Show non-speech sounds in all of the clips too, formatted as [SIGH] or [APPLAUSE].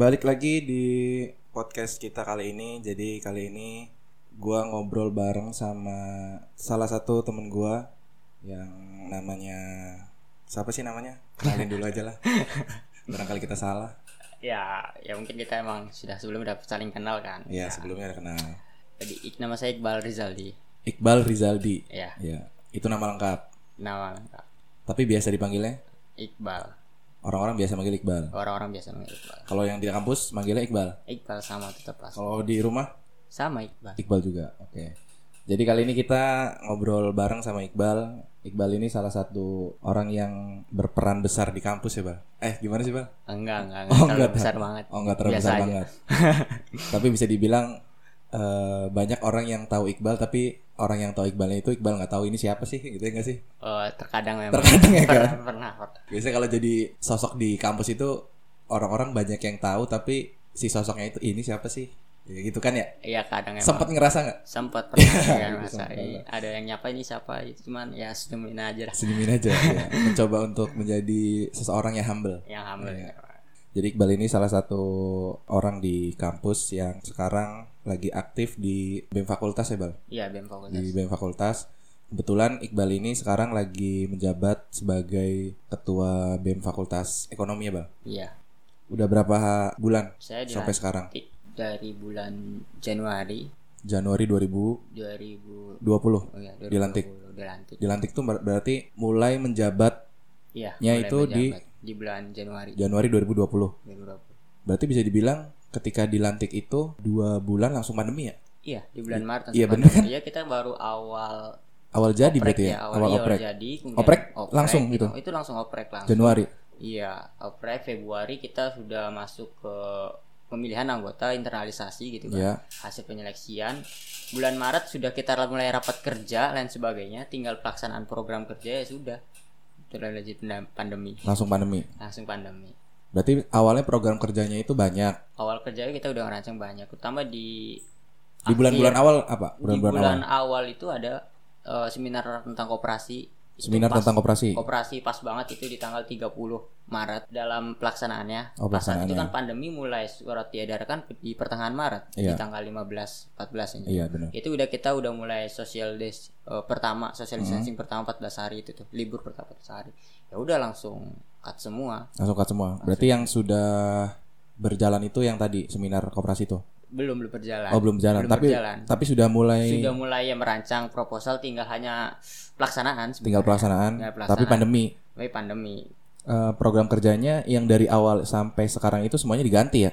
balik lagi di podcast kita kali ini. Jadi kali ini gua ngobrol bareng sama salah satu temen gua yang namanya siapa sih namanya? Kenalin dulu aja lah. [LAUGHS] Barangkali kita salah. Ya, ya mungkin kita emang sudah sebelumnya udah saling kenal kan. Ya, sebelumnya ada kenal. Jadi nama saya Iqbal Rizaldi. Iqbal Rizaldi. Ya, Ya, itu nama lengkap. nama lengkap Tapi biasa dipanggilnya Iqbal. Orang-orang biasa manggil Iqbal. Orang-orang biasa manggil Iqbal. Kalau yang di kampus manggilnya Iqbal. Iqbal sama tetap pas. Kalau di rumah Sama Iqbal. Iqbal juga. Oke. Jadi kali ini kita ngobrol bareng sama Iqbal. Iqbal ini salah satu orang yang berperan besar di kampus ya, Bal. Eh, gimana sih, Bal? Enggak, enggak, enggak Oh, terlalu enggak. besar banget. Oh, enggak terlalu Biasa besar aja. banget. tapi bisa dibilang eh, banyak orang yang tahu Iqbal tapi orang yang tahu Iqbalnya itu Iqbal nggak tahu ini siapa sih gitu ya nggak sih? Oh, terkadang memang. Terkadang ya, kan? pernah, pernah, pernah. Biasanya kalau jadi sosok di kampus itu orang-orang banyak yang tahu tapi si sosoknya itu ini siapa sih? Ya, gitu kan ya? Iya, kadang emang. Sempat ngerasa nggak? sempat [LAUGHS] pernah kan masa Sempat. iya, ada yang nyapa ini siapa itu cuman ya senyumin aja lah Senyumin aja [LAUGHS] ya. Mencoba untuk menjadi seseorang yang humble. yang humble Iya. Jadi Iqbal ini salah satu orang di kampus yang sekarang lagi aktif di BEM Fakultas ya Bal? iya BEM fakultas Di BEM Fakultas. Kebetulan Iqbal ini sekarang lagi menjabat sebagai ketua BEM Fakultas Ekonomi ya Bal? iya Udah berapa bulan saya sampai sekarang? dari bulan Januari Januari 2020 2000 oh ya, 2020 Dilantik. dilantik Dilantik tuh ber- berarti mulai menjabat iya Ya, mulai itu di- menjabat di bulan Januari Januari 2020. 2020 Berarti bisa dibilang ketika dilantik itu dua bulan langsung pandemi ya? iya di bulan Maret iya, bener kan? iya kita baru awal Awal jadi oprek berarti ya? awal, Awal iya, awal oprek. jadi kemudian Oprek langsung gitu? itu langsung oprek langsung Januari. Iya, April Februari kita sudah masuk ke pemilihan anggota internalisasi gitu kan. Ya. Hasil penyeleksian. Bulan Maret sudah kita mulai rapat kerja lain sebagainya, tinggal pelaksanaan program kerja ya sudah. Sudah lanjut pandemi, Langsung pandemi. langsung pandemi. Berarti awalnya program kerjanya itu banyak. Awal kerja kita udah ngerancang banyak, terutama di Di bulan-bulan awal apa? di Bulan-bulan awal. bulan awal itu ada eh, seminar tentang koperasi. Seminar pas- tentang koperasi. Koperasi pas banget itu di tanggal 30 Maret dalam pelaksanaannya. Oh, Pas saat itu pelaksanaannya. kan pandemi mulai surat diedarkan di pertengahan Maret di Iya. tanggal 15 14 ini. Iya benar. Itu udah kita udah mulai social des eh, pertama social Hmm. distancing pertama 14 hari itu tuh, libur pertama 14 hari. Ya udah langsung cut semua. Langsung cut semua. Berarti yang sudah berjalan itu yang tadi seminar koperasi itu. Belum belum berjalan. Oh belum berjalan. Belum tapi berjalan. tapi sudah mulai Sudah mulai ya merancang proposal tinggal hanya pelaksanaan tinggal sebenarnya. pelaksanaan. Tinggal Tapi pelaksanaan. pandemi. Tapi pandemi. Eh, program kerjanya yang dari awal sampai sekarang itu semuanya diganti ya?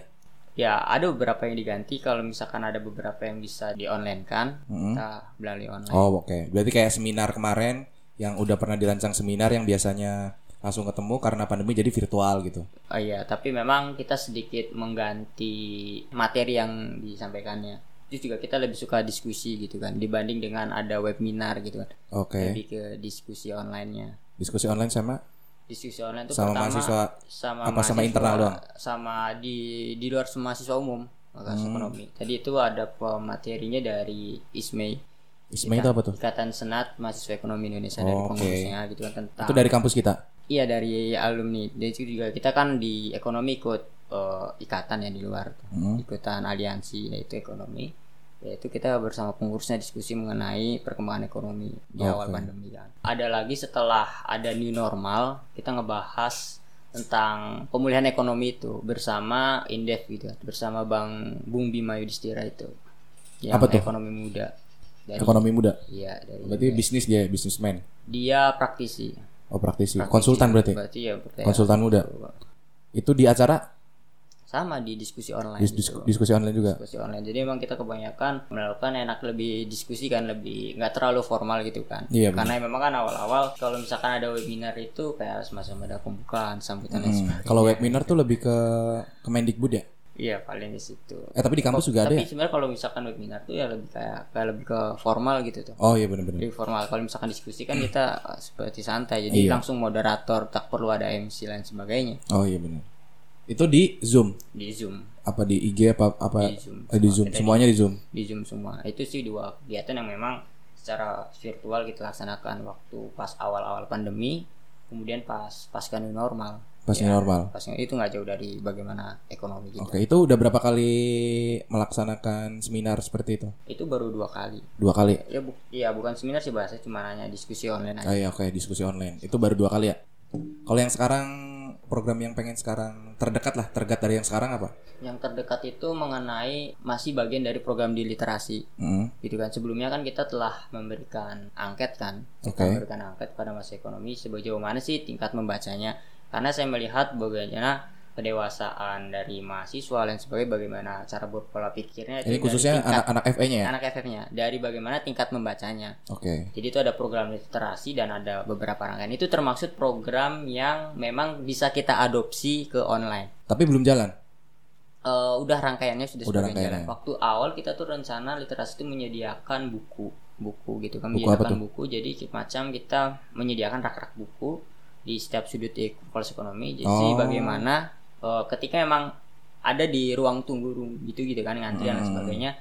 Ya, ada beberapa yang diganti kalau misalkan ada beberapa yang bisa di online kan, Mm-mm. kita melalui online. Oh oke. Berarti kayak seminar kemarin yang udah pernah dirancang seminar yang biasanya langsung ketemu karena pandemi jadi virtual gitu. Oh iya, tapi memang kita sedikit mengganti materi yang disampaikannya. Itu juga kita lebih suka diskusi gitu kan, dibanding dengan ada webinar gitu kan. Oke. Lebih ke diskusi online-nya. Diskusi online sama Diskusi online itu sama pertama mahasiswa sama apa sama mahasiswa, internal doang? Sama di di luar semua mahasiswa umum, Hmm. ekonomi. Tadi itu ada pematerinya dari ISMEI. ISME itu apa tuh? Ikatan Senat Mahasiswa Ekonomi Indonesia dari Oh, oke. pengurusnya gitu kan tentang Itu dari kampus kita. Iya dari alumni. Itu juga kita kan di ekonomi ikut eh, ikatan ya di luar. Hmm. Ikutan aliansi yaitu ekonomi. Yaitu kita bersama pengurusnya diskusi mengenai perkembangan ekonomi di Oke. awal pandemi kan. Ada lagi setelah ada new normal, kita ngebahas tentang pemulihan ekonomi itu bersama Indef gitu bersama Bang Bung Bima Yudhistira itu. Yang Apa tuh? ekonomi muda. Dari, Ekonomi muda. Iya, dari Berarti bisnis dia, bisnismen. dia praktisi. Oh praktisi. Praktisi. Konsultan berarti. Berarti ya berarti ya. Konsultan muda. Itu di acara sama di diskusi online dis- gitu. diskusi online juga. diskusi online jadi emang kita kebanyakan melakukan enak lebih diskusi kan lebih nggak terlalu formal gitu kan Iya, karena memang kan awal-awal kalau misalkan ada webinar itu kayak semacam ada pembukaan sambutan dan Hmm. sebagainya Kalau webinar tuh lebih ke Kemendikbud ya? Iya paling di situ Eh tapi di kampus juga ada tapi ya? sebenarnya kalau misalkan webinar tuh ya lebih kayak kayak lebih ke formal gitu tuh Oh iya benar-benar. lebih formal kalau misalkan diskusi kan kita eh, seperti santai jadi Iya. langsung moderator tak perlu ada MC dan sebagainya Oh iya benar. Itu di Zoom. di zoom Apa di IG apa apa Di Zoom. eh, di Zoom. kita Semuanya di Zoom. di Zoom semua. Itu sih dua kegiatan yang memang secara virtual kita laksanakan waktu pas awal-awal pandemi, kemudian pas pasca new normal. Pas new normal. Pas itu nggak jauh dari bagaimana ekonomi kita. Oke, itu udah berapa kali melaksanakan seminar seperti itu? Itu baru dua kali. Dua kali. Ya, bu ya bukan seminar sih bahasa cuma hanya diskusi online aja. Ah, iya, oke, diskusi online. Itu baru dua kali ya. Kalau yang sekarang program yang pengen sekarang terdekat lah, terdekat dari yang sekarang apa? Yang terdekat itu mengenai masih bagian dari program di literasi. Hmm. Gitu kan. Sebelumnya kan kita telah memberikan angket kan. Kita memberikan angket pada masa ekonomi sejauh mana sih tingkat membacanya. Karena saya melihat bagaimana kedewasaan dari mahasiswa dan sebagainya bagaimana cara berpola pikirnya Ini khususnya anak-anak FE-nya ya? anak FF-nya dari bagaimana tingkat membacanya. Oke. Jadi itu ada program literasi dan ada beberapa rangkaian. Itu termaksud program yang memang bisa kita adopsi ke online. Tapi belum jalan. Eh, udah rangkaiannya sudah Udah sebagian jalan. rangkaiannya. Waktu awal kita tuh rencana literasi itu menyediakan buku, buku gitu kan, Buku apa menyediakan tuh? buku. Jadi macam kita menyediakan rak-rak buku di setiap sudut fakultas ekonomi. Jadi Oh. bagaimana eh, ketika memang ada di ruang tunggu gitu gitu kan antrian dan Hmm. sebagainya,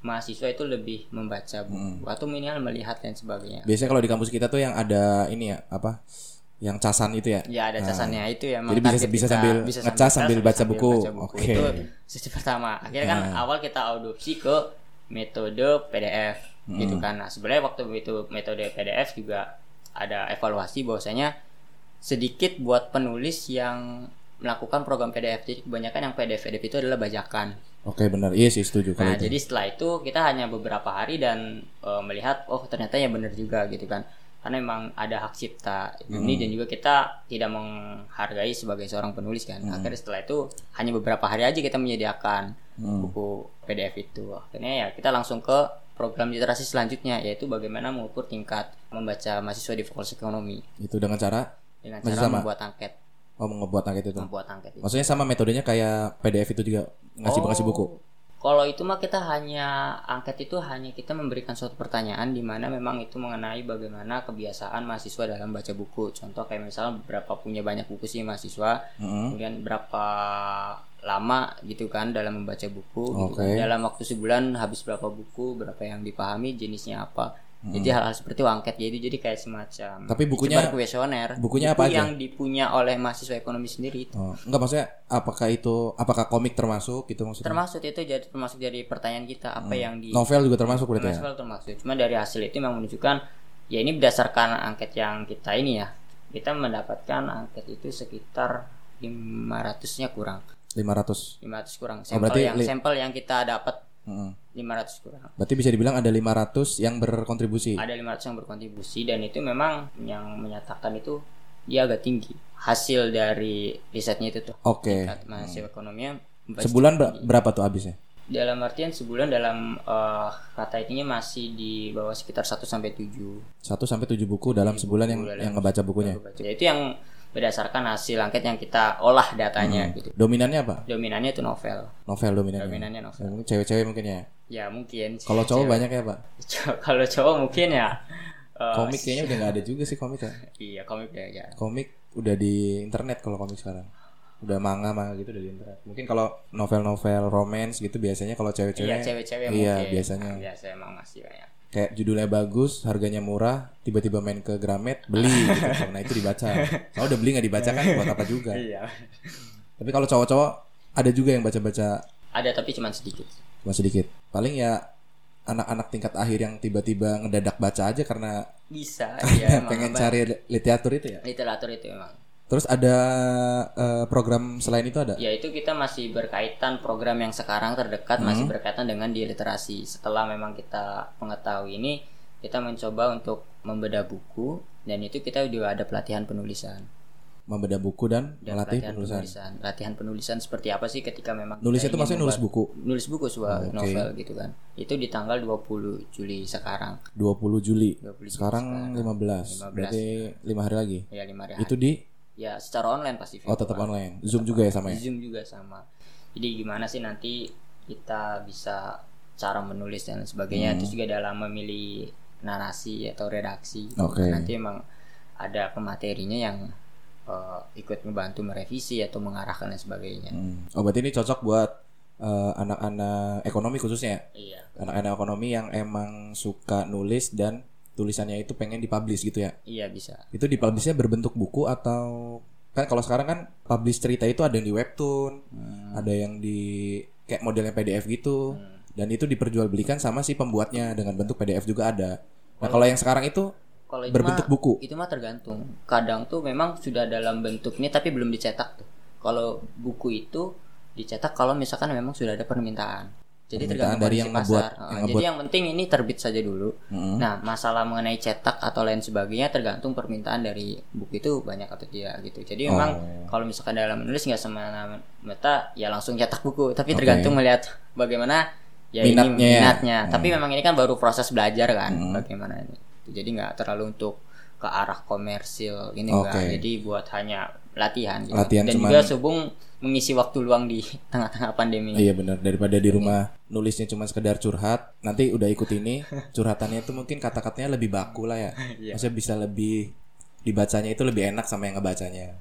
mahasiswa itu lebih membaca buku atau minimal melihat dan sebagainya. Biasanya kalau di kampus kita tuh yang ada ini ya, apa? Yang casan itu ya. Ya ada casannya itu ya. Jadi bisa- bisa sambil ngecas sambil baca buku. Oke. Itu sisi pertama. Akhirnya kan awal kita adopsi ke metode PDF gitu kan. Nah sebenarnya waktu itu metode PDF juga ada evaluasi bahwasanya sedikit buat penulis yang melakukan program PDF. Jadi kebanyakan yang PDF PDF itu adalah bajakan. Oke, benar. Iya sih setuju Nah, itu. jadi setelah itu kita hanya beberapa hari dan eh, melihat oh ternyata ya benar juga gitu kan. Karena memang ada hak cipta ini Hmm. dan juga kita tidak menghargai sebagai seorang penulis kan. Hmm. Akhirnya setelah itu hanya beberapa hari aja kita menyediakan Hmm. buku PDF itu. Akhirnya ya kita langsung ke program literasi selanjutnya yaitu bagaimana mengukur tingkat membaca mahasiswa di fakultas ekonomi Itu dengan cara dengan Masih cara sama? membuat angket. oh ngebuat angket itu. Membuat angket itu. Maksudnya sama metodenya kayak PDF itu juga ngasih Oh, ngasih buku. Kalau itu mah kita hanya angket itu hanya kita memberikan suatu pertanyaan di mana memang itu mengenai bagaimana kebiasaan mahasiswa dalam baca buku. Contoh kayak misalnya berapa punya banyak buku sih mahasiswa, Mm-mm. kemudian berapa lama gitu kan dalam membaca buku. gitu Oke. kan. Dalam waktu sebulan habis berapa buku, berapa yang dipahami, jenisnya apa. Jadi hal-hal seperti itu angket jadi jadi kayak semacam Tapi bukunya- kuesioner. bukunya Buku apa aja? yang dipunya oleh mahasiswa ekonomi sendiri itu. Oh, enggak maksudnya apakah itu apakah komik termasuk gitu maksudnya? Termasuk itu jadi termasuk dari pertanyaan kita apa yang di Novel juga termasuk berarti ya? Novel termasuk. Cuma dari hasil itu memang menunjukkan ya ini berdasarkan angket yang kita ini ya. Kita mendapatkan angket itu sekitar 500-nya kurang. 500. 500 kurang. Oh, Sampel berarti yang li- sampel yang kita dapat Mm. 500 kurang. Berarti bisa dibilang ada 500 yang berkontribusi. Ada 500 yang berkontribusi dan itu memang yang menyatakan itu dia agak tinggi. Hasil dari risetnya itu tuh. Oke. Tingkat mahasiswa ekonominya Sebulan ber- berapa tuh habisnya? dalam artian sebulan dalam eh, kata intinya masih di bawah sekitar 1 sampai 7 1 sampai 7 buku dalam sebulan yang dalam yang ngebaca bukunya. Ya, itu yang berdasarkan hasil angket yang kita olah datanya gitu. Dominannya apa? Dominannya itu novel. Novel dominannya. Dominannya novel. Mungkin Cewek-cewek mungkin ya. Ya mungkin. Kalau cowok banyak ya, Pak? [LAUGHS] Kalau cowok mungkin ya. eh, Komik kayaknya [LAUGHS] udah nggak ada juga sih komik ya. Iya komik ya. ya. Komik udah di internet kalau komik sekarang. Udah manga manga gitu udah di internet. Mungkin kalau novel-novel romance gitu biasanya kalau cewek-cewek Iya cewek-cewek Iya, mungkin. biasanya. Nah, biasa emang masih banyak. Kayak judulnya bagus, harganya murah, tiba-tiba main ke Gramet, beli gitu. [LAUGHS] Nah, itu dibaca. Kalau udah beli nggak dibaca kan buat apa juga. Iya. Tapi kalau cowok-cowok ada juga yang baca-baca Ada tapi cuma sedikit. cuma sedikit. Paling ya anak-anak tingkat akhir yang tiba-tiba ngedadak baca aja karena Bisa. [LAUGHS] Iya emang pengen apa- cari literatur itu ya. literatur itu emang. Terus ada eh, program selain itu ada? Ya itu kita masih berkaitan program yang sekarang terdekat masih Hmm. berkaitan dengan di literasi. Setelah memang kita mengetahui ini, kita mencoba untuk membedah buku dan itu kita juga ada pelatihan penulisan. Membedah buku dan, Dan melatih pelatihan penulisan. penulisan. Latihan penulisan seperti apa sih ketika memang Nulis itu maksudnya nulis buku. nulis buku sebuah Oh, oke. novel gitu kan. Itu di tanggal 20 Juli sekarang. 20 Juli. 20 Juli Sekarang 15. 15. Berarti 5 hari lagi. Ya lima hari. Itu di ya secara online pasti. Oh, tetap online. Zoom juga ya sama ya? Zoom juga sama. Jadi gimana sih nanti kita bisa cara menulis dan sebagainya Hmm. terus juga dalam memilih narasi atau redaksi. Oke. Nanti emang ada pematerinya yang eh, ikut membantu merevisi atau mengarahkan dan sebagainya. Hmm. Oh, berarti ini cocok buat eh, anak-anak ekonomi khususnya. Iya. Anak-anak ekonomi yang emang suka nulis dan tulisannya itu pengen dipublish gitu ya. Iya bisa. Itu dipublishnya berbentuk buku atau kan kalau sekarang kan publish cerita itu ada yang di webtoon, Hmm. ada yang di kayak modelnya PDF gitu. Dan itu diperjualbelikan sama si pembuatnya dengan bentuk PDF juga ada. Nah, kalau yang sekarang itu Kalau itu berbentuk mah, buku. Itu mah tergantung. Kadang tuh memang sudah dalam bentuk ini tapi belum dicetak tuh. Kalau buku itu dicetak kalau misalkan memang sudah ada permintaan. Jadi tergantung dari yang ngebuat- pasar. yang ngebuat. Jadi yang penting ini terbit saja dulu. Mm-mm. Nah, masalah mengenai cetak atau lain sebagainya tergantung permintaan dari buku itu banyak atau tidak gitu. Jadi memang Oh. kalau misalkan dalam menulis nggak semata-mata ya langsung cetak buku, tapi Oke. tergantung melihat bagaimana ya Minatnya ini ya. minatnya. Hmm. Tapi memang ini kan baru proses belajar kan, Hmm. bagaimana ini. Jadi nggak terlalu untuk ke arah komersil ini enggak. Jadi buat hanya latihan gitu. Latihan Dan cuman- juga subung mengisi waktu luang di [LAUGHS] tengah-tengah pandemi. Iya benar daripada di rumah nulisnya cuma sekedar curhat, nanti udah ikut ini [LAUGHS] curhatannya itu mungkin kata-katanya lebih baku lah ya. [LAUGHS] Iya. Maksudnya bisa lebih dibacanya itu lebih enak sama yang ngebacanya.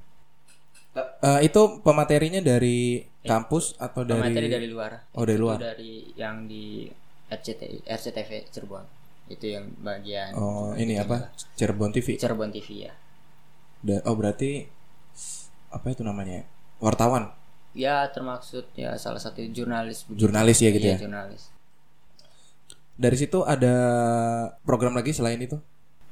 Eh, itu pematerinya dari kampus atau dari, Materi dari luar. Oh, dari Itu luar. dari yang di RCTI, RCTV Cirebon. Itu yang bagian Oh, ini apa? Cirebon TV. Cirebon TV ya. Da- oh, berarti apa itu namanya? Wartawan, Ya termaksud ya salah satu jurnalis. jurnalis ya gitu Iya, ya. jurnalis. Dari situ ada program lagi selain itu?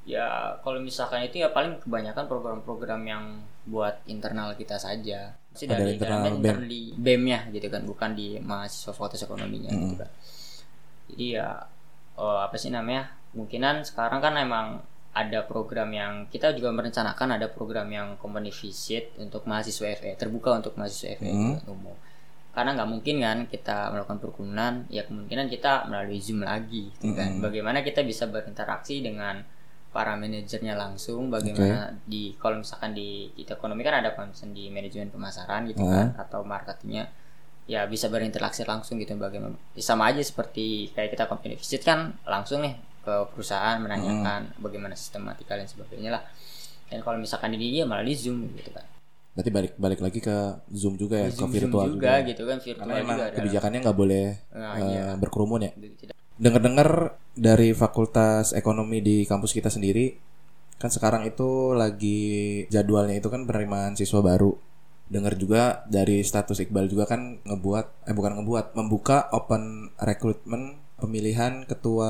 Ya kalau misalkan itu ya paling kebanyakan program-program yang buat internal kita saja. Sih Ada dari internal BEM. internal di BEM-nya gitu kan, bukan di mahasiswa fakultas ekonominya gitu kan. Jadi ya oh, apa sih namanya? Kemungkinan sekarang kan emang ada program yang kita juga merencanakan ada program yang company visit untuk mahasiswa FE terbuka untuk mahasiswa FE Hmm. umum. Karena nggak mungkin kan kita melakukan perkebunan ya kemungkinan kita melalui zoom lagi gitu kan. Mm-mm. bagaimana kita bisa berinteraksi dengan para manajernya langsung bagaimana di kalau misalkan di kita ekonomi kan ada concern di manajemen pemasaran gitu kan atau marketingnya ya bisa berinteraksi langsung gitu. Bagaimana sama aja seperti kayak kita company visit kan langsung nih ke perusahaan menanyakan bagaimana sistematika dan sebagainya lah dan kalau misalkan di dia malah di zoom gitu kan Berarti balik balik lagi ke Zoom juga ya, Zoom- ke Zoom virtual juga, juga. gitu kan virtual Karena juga ada. kebijakannya nggak boleh Nah, iya. berkerumun ya. Dengar-dengar dari Fakultas Ekonomi di kampus kita sendiri kan sekarang itu lagi jadwalnya itu kan penerimaan siswa baru. Dengar juga dari status Iqbal juga kan ngebuat eh bukan ngebuat, membuka open recruitment pemilihan ketua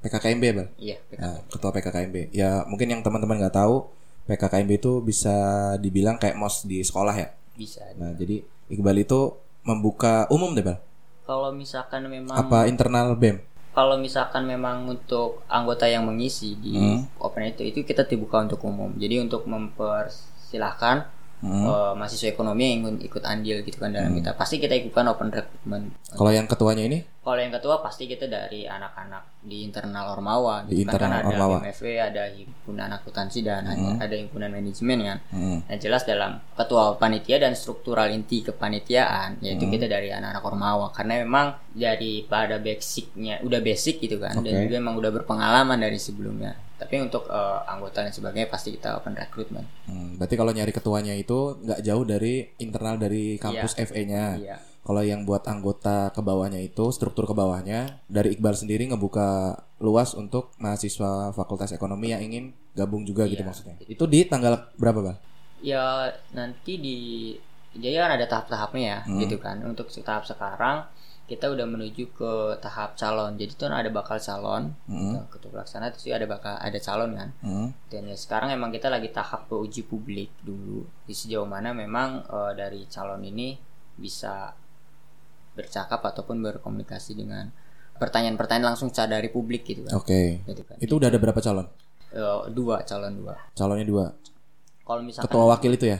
PKKMB, Bal. Iya, Nah, ketua PKKMB. Ya, mungkin yang teman-teman nggak tahu, PKKMB itu bisa dibilang kayak MOS di sekolah ya. bisa. Nah, jadi Iqbal itu membuka umum deh, Bal. Kalau misalkan memang Apa internal BEM? kalau misalkan memang untuk anggota yang mengisi di Hmm. open itu itu kita dibuka untuk umum. Jadi untuk mempersilahkan Hmm. eh, mahasiswa ekonomi yang ingin ikut andil gitu kan dalam kita pasti kita ikutkan open recruitment. Kalau yang ketuanya ini Kalau yang ketua pasti kita dari anak-anak di internal Ormawa Di gitu kan, internal kan ada Ormawa. MFW, ada himpunan akuntansi dan ada- ada himpunan manajemen kan. Hmm. Nah jelas dalam ketua panitia dan struktural inti kepanitiaan Hmm. yaitu kita dari anak-anak Ormawa karena memang daripada basicnya udah basic gitu kan dan Oke. juga memang udah berpengalaman dari sebelumnya. Tapi untuk eh, anggota dan sebagainya pasti kita open recruitment. Hmm, berarti kalau nyari ketuanya itu nggak jauh dari internal dari kampus FE-nya. Iya. Kalau yang buat anggota ke bawahnya itu struktur ke bawahnya dari Iqbal sendiri ngebuka luas untuk mahasiswa Fakultas Ekonomi yang ingin gabung juga gitu Iya. maksudnya. Itu di tanggal berapa, Bang? Ya nanti di jadi kan ada tahap-tahapnya ya Hmm. gitu kan. Untuk tahap sekarang kita udah menuju ke tahap calon. Jadi tuh ada bakal calon, gitu, ketua pelaksana itu ada bakal ada calon kan. Hmm. Dan ya sekarang emang kita lagi tahap ke uji publik dulu. Di sejauh mana memang eh, dari calon ini bisa bercakap ataupun berkomunikasi dengan pertanyaan-pertanyaan langsung dari publik gitu kan. Oke. Gitu kan. Itu udah ada berapa calon? Eh, dua calon dua. Calonnya dua. Kalau misalkan Ketua wakil itu ya?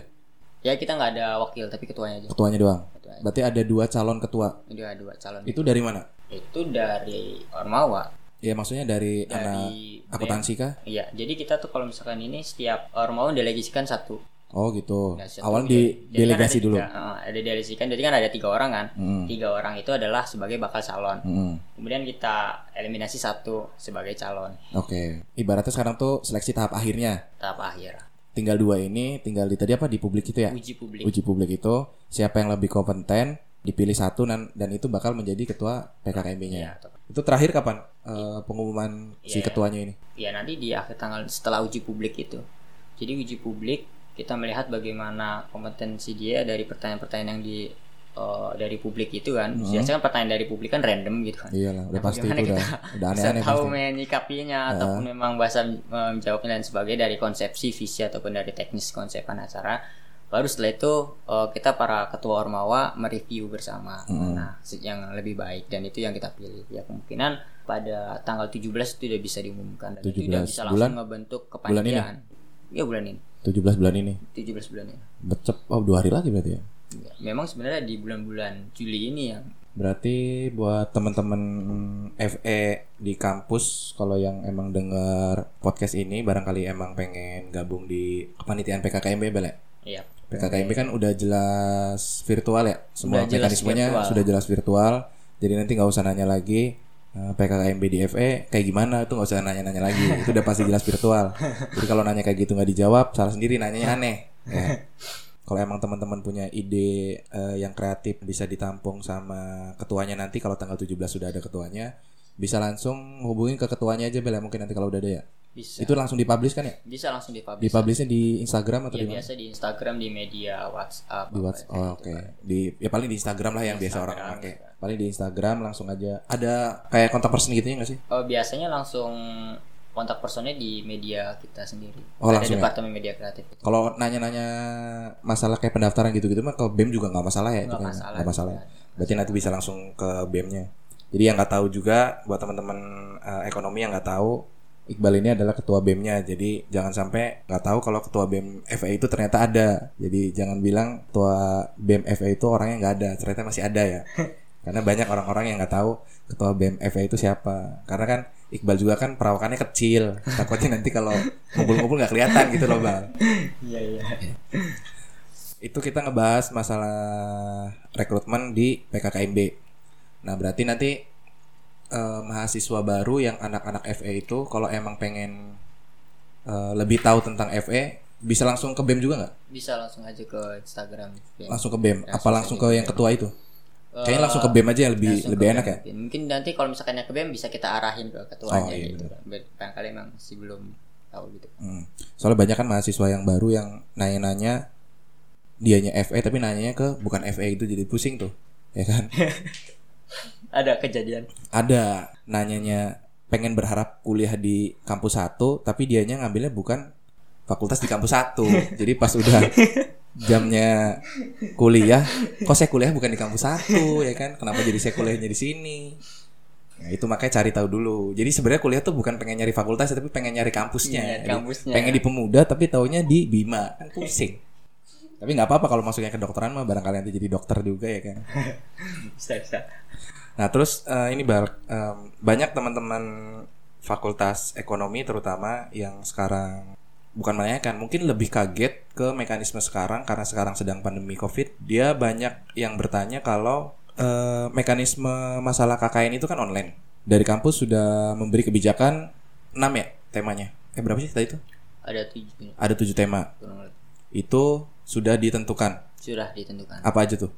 Ya kita nggak ada wakil tapi ketuanya aja. Ketuanya doang. Ketuanya. Berarti ada dua calon ketua. Ada dua calon. Itu dari mana? Itu dari Ormawa. Ya maksudnya dari, anak Dari akuntansi kah? Iya, jadi kita tuh kalau misalkan ini setiap Ormawa delegasikan satu. Oh gitu. Satu Awalnya jadi- di kan delegasi ada dulu. tiga, eh, ada delegasikan. Jadi kan ada tiga orang kan. Hmm. Tiga orang itu adalah sebagai bakal calon. Hmm. Kemudian kita eliminasi satu sebagai calon Oke. Ibaratnya sekarang tuh seleksi tahap akhirnya. tahap akhir. Tinggal dua ini, tinggal di tadi apa di publik itu ya? Uji publik. Uji publik itu siapa yang lebih kompeten dipilih satu dan dan itu bakal menjadi ketua PKKMB-nya. Atau- Itu terakhir kapan eh, pengumuman si Iya. ketuanya ini? ya nanti di akhir tanggal setelah uji publik itu. Jadi uji publik kita melihat bagaimana kompetensi dia dari pertanyaan-pertanyaan yang di eh, dari publik itu kan. Biasanya kan pertanyaan dari publik kan random gitu kan. Iyalah, udah Nah, pasti itu bagaimana udah kita udah [LAUGHS] bisa aneh-aneh tahu pasti. menyikapinya ataupun memang bahasa eh, menjawabnya dan sebagainya dari konsepsi visi ataupun dari teknis konsepan acara. Baru setelah itu eh, kita para ketua ormawa mereview bersama. Nah se- yang lebih baik dan itu yang kita pilih. Ya kemungkinan pada tanggal 17 itu udah bisa diumumkan. Dan itu udah 17 bisa bulan? langsung ngebentuk kepanitiaan. Ya bulan ini. 17 bulan ini. 17 bulan ini. Becep oh dua hari lagi berarti ya. Memang sebenarnya di bulan-bulan Juli ini yang Berarti buat teman-teman FE di kampus kalau yang emang dengar podcast ini barangkali emang pengen gabung di kepanitiaan PKKMB Bel ya? ya PKKMB kan udah jelas virtual ya. Semua Udah mekanismenya virtual. sudah jelas virtual. Jadi nanti nggak usah nanya lagi eh, PKKMB di FE kayak gimana tuh nggak usah nanya-nanya lagi. Itu udah pasti jelas virtual. Jadi kalau nanya kayak gitu nggak dijawab, salah sendiri nanyanya aneh. Ya. [LAUGHS] Kalau emang teman-teman punya ide eh, yang kreatif bisa ditampung sama ketuanya nanti kalau tanggal 17 sudah ada ketuanya, bisa langsung hubungin ke ketuanya aja Bel ya mungkin nanti kalau udah ada ya. bisa Itu langsung dipublish kan ya? bisa langsung dipublish Dipublishnya di Instagram atau ya di mana? biasa di Instagram di media WhatsApp di WhatsApp. Oh, gitu oke. kan. Di ya paling di Instagram lah yang biasa Instagram, orang pakai. iya. Paling di Instagram langsung aja. Ada kayak kontak person gitu ya nggak sih? Oh, biasanya langsung kontak personnya di media kita sendiri. Oh, Ada langsung ya? departemen media kreatif. Kalau nanya-nanya masalah kayak pendaftaran gitu-gitu mah ke BEM juga nggak masalah ya? itu Nggak kayaknya. masalah Nggak masalah. juga. ya? Berarti nanti bisa langsung ke BEM-nya. Jadi yang nggak tahu juga buat teman-teman eh, ekonomi yang nggak tahu Iqbal ini adalah ketua BEM-nya. Jadi jangan sampai nggak tahu kalau ketua BEM FA itu ternyata ada. Jadi jangan bilang ketua BEM FA itu orangnya nggak ada. Ternyata masih ada ya. [LAUGHS] Karena banyak orang-orang yang nggak tahu ketua BEM FA itu siapa. Karena kan Iqbal juga kan perawakannya kecil. Takutnya nanti kalau ngumpul-ngumpul nggak kelihatan gitu loh bang. Iya, iya. Itu kita ngebahas masalah rekrutmen di PKKMB. Nah berarti nanti eh, mahasiswa baru yang anak-anak FE itu kalau emang pengen eh, lebih tahu tentang FE bisa langsung ke BEM juga nggak? Bisa langsung aja ke Instagram. Ya. Langsung ke BEM? Apa langsung ke yang ketua itu? Kayaknya langsung ke BEM aja yang lebih lebih enak BEM ya. mungkin. Nanti kalau misalkan yang ke BEM bisa kita arahin ke ketuanya Oh, iya, gitu. Barangkali emang masih belum tahu gitu. Hmm. Soalnya banyak kan mahasiswa yang baru yang nanya-nanya dianya FE tapi nanyanya ke bukan FE itu jadi pusing tuh, ya kan? [LAUGHS] Ada kejadian. ada nanyanya pengen berharap kuliah di kampus satu tapi dianya ngambilnya bukan fakultas di kampus satu. Jadi pas udah jamnya kuliah kok saya kuliah bukan di kampus satu ya kan? Kenapa jadi saya kuliahnya di sini? Nah, itu makanya cari tahu dulu. Jadi sebenarnya kuliah tuh bukan pengen nyari fakultas tapi pengen nyari kampusnya, Iya, kampusnya. pengen di pemuda tapi taunya di bima. Kan pusing. Tapi nggak apa-apa kalau masuknya ke kedokteran mah barangkali nanti jadi dokter juga ya kan? [LAUGHS] Bisa, bisa. Nah terus eh, ini bar em, banyak teman-teman fakultas ekonomi terutama yang sekarang bukan menanyakan mungkin lebih kaget ke mekanisme sekarang karena sekarang sedang pandemi covid. Dia banyak yang bertanya kalau eh, mekanisme masalah KKN itu kan online. Dari kampus sudah memberi kebijakan 6 ya temanya. Eh berapa sih tadi itu? Ada tujuh. Ada tujuh tema. Itu sudah ditentukan. Sudah ditentukan. apa aja tuh?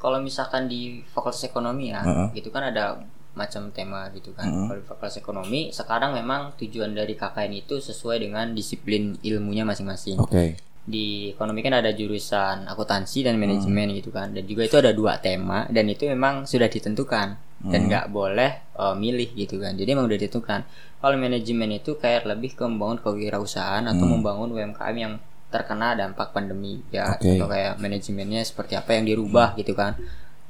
Kalau misalkan di fakultas ekonomi ya, Heeh. gitu kan ada macam tema gitu kan. Heeh. Kalau di fakultas ekonomi sekarang memang tujuan dari KKN itu sesuai dengan disiplin ilmunya masing-masing. oke Di ekonomi kan ada jurusan akuntansi dan manajemen gitu kan. Dan juga itu ada dua tema dan itu memang sudah ditentukan dan nggak boleh eh, milih gitu kan. Jadi memang udah ditentukan. Kalau manajemen itu kayak lebih ke membangun kewirausahaan atau membangun UMKM yang terkena dampak pandemi ya Oke. contoh kayak manajemennya seperti apa yang dirubah gitu kan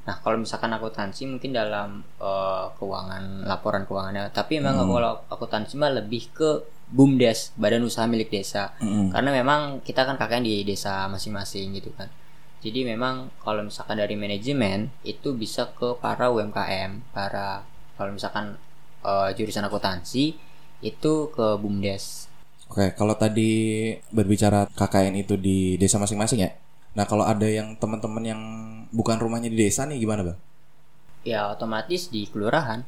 nah kalau misalkan akuntansi mungkin dalam eh, keuangan laporan keuangannya tapi memang kalau akuntansi mah lebih ke bumdes badan usaha milik desa Mm-mm. karena memang kita kan kakaknya di desa masing-masing gitu kan jadi memang kalau misalkan dari manajemen itu bisa ke para UMKM para kalau misalkan eh, jurusan akuntansi itu ke bumdes Oke, kalau tadi berbicara KKN itu di desa masing-masing ya. Nah, kalau ada yang teman-teman yang bukan rumahnya di desa nih gimana, Bang? ya otomatis di kelurahan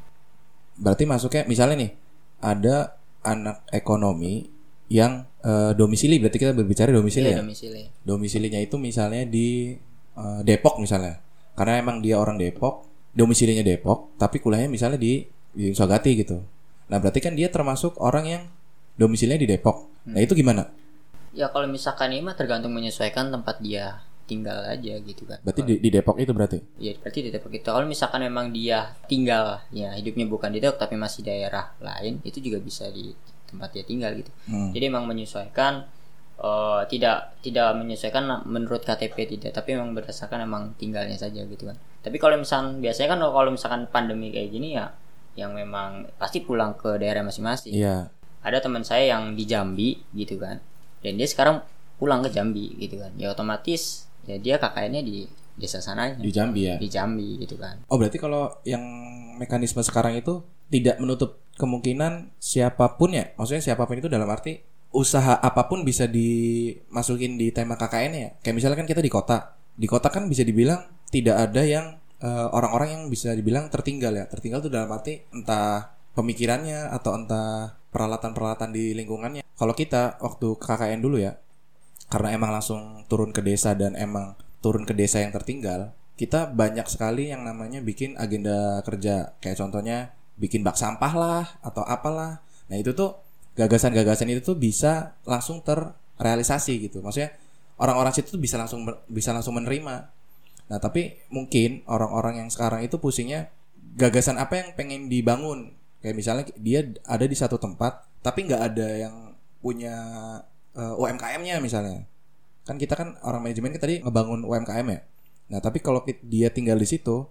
Berarti masuknya misalnya nih ada anak ekonomi yang eh, domisili berarti kita berbicara domisili Iya, ya. domisili Domisilinya itu misalnya di eh, Depok misalnya. Karena emang dia orang Depok, domisilinya Depok, tapi kuliahnya misalnya di di Sagati gitu. Nah, berarti kan dia termasuk orang yang domisilinya di Depok. Nah, itu gimana? ya kalau misalkan ini mah tergantung menyesuaikan tempat dia tinggal aja gitu kan Berarti di, di Depok itu berarti? ya berarti di Depok itu kalau misalkan memang dia tinggal ya hidupnya bukan di Depok tapi masih daerah lain itu juga bisa di tempat dia tinggal gitu Hmm. jadi memang menyesuaikan eh, tidak tidak menyesuaikan menurut KTP tidak tapi memang berdasarkan emang tinggalnya saja gitu kan tapi kalau misalkan biasanya kan kalau misalkan pandemi kayak gini ya yang memang pasti pulang ke daerah masing-masing Iya. ada teman saya yang di Jambi gitu kan dan dia sekarang pulang ke Jambi gitu kan ya otomatis ya dia kakaknya di desa sananya Di Jambi ya. di Jambi gitu kan Oh berarti kalau yang mekanisme sekarang itu tidak menutup kemungkinan siapa pun ya, maksudnya siapa pun itu dalam arti usaha apa pun bisa dimasukin di tema KKN ya. Kayak misalnya kan kita di kota, di kota kan bisa dibilang tidak ada yang eh, orang-orang yang bisa dibilang tertinggal ya. Tertinggal itu dalam arti entah pemikirannya atau entah peralatan-peralatan di lingkungannya. Kalau kita waktu KKN dulu ya, karena emang langsung turun ke desa dan emang turun ke desa yang tertinggal, kita banyak sekali yang namanya bikin agenda kerja. Kayak contohnya bikin bak sampah lah atau apalah. Nah, itu tuh gagasan-gagasan itu tuh bisa langsung terrealisasi gitu. Maksudnya orang-orang situ tuh bisa langsung bisa langsung menerima. Nah, tapi mungkin orang-orang yang sekarang itu pusingnya gagasan apa yang pengen dibangun. Kayak misalnya dia ada di satu tempat tapi nggak ada yang punya eh, UMKM-nya misalnya. Kan kita kan orang manajemen kan tadi ngebangun UMKM ya. Nah, tapi kalau dia tinggal di situ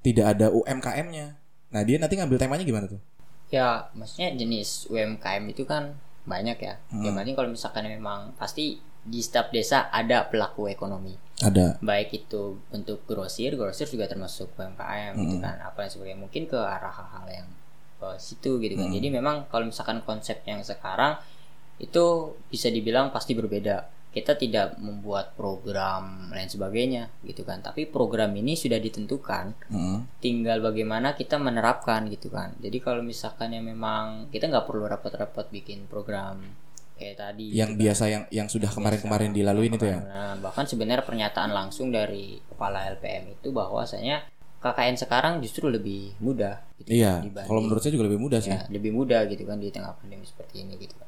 tidak ada UMKM-nya. Nah, dia nanti ngambil temanya gimana tuh? ya maksudnya jenis UMKM itu kan banyak ya Hmm. yang penting kalau misalkan memang pasti di setiap desa ada pelaku ekonomi Ada. baik itu bentuk grosir grosir juga termasuk UMKM gitu Hmm. kan apa yang sebagainya mungkin ke arah hal-hal yang ke situ gitu kan Hmm. jadi memang kalau misalkan konsep yang sekarang itu bisa dibilang pasti berbeda kita tidak membuat program lain sebagainya gitu kan tapi program ini sudah ditentukan Mm-mm. tinggal bagaimana kita menerapkan gitu kan jadi kalau misalkan yang memang kita nggak perlu repot-repot bikin program kayak tadi Yang gitu kan. biasa yang yang sudah kemarin-kemarin dilaluin itu ya. Nah, bahkan sebenarnya pernyataan langsung dari kepala LPM itu bahwasanya KKN sekarang justru lebih mudah gitu Iya. dibanding- Kalau menurut saya juga lebih mudah sih. ya, lebih mudah gitu kan di tengah pandemi seperti ini gitu kan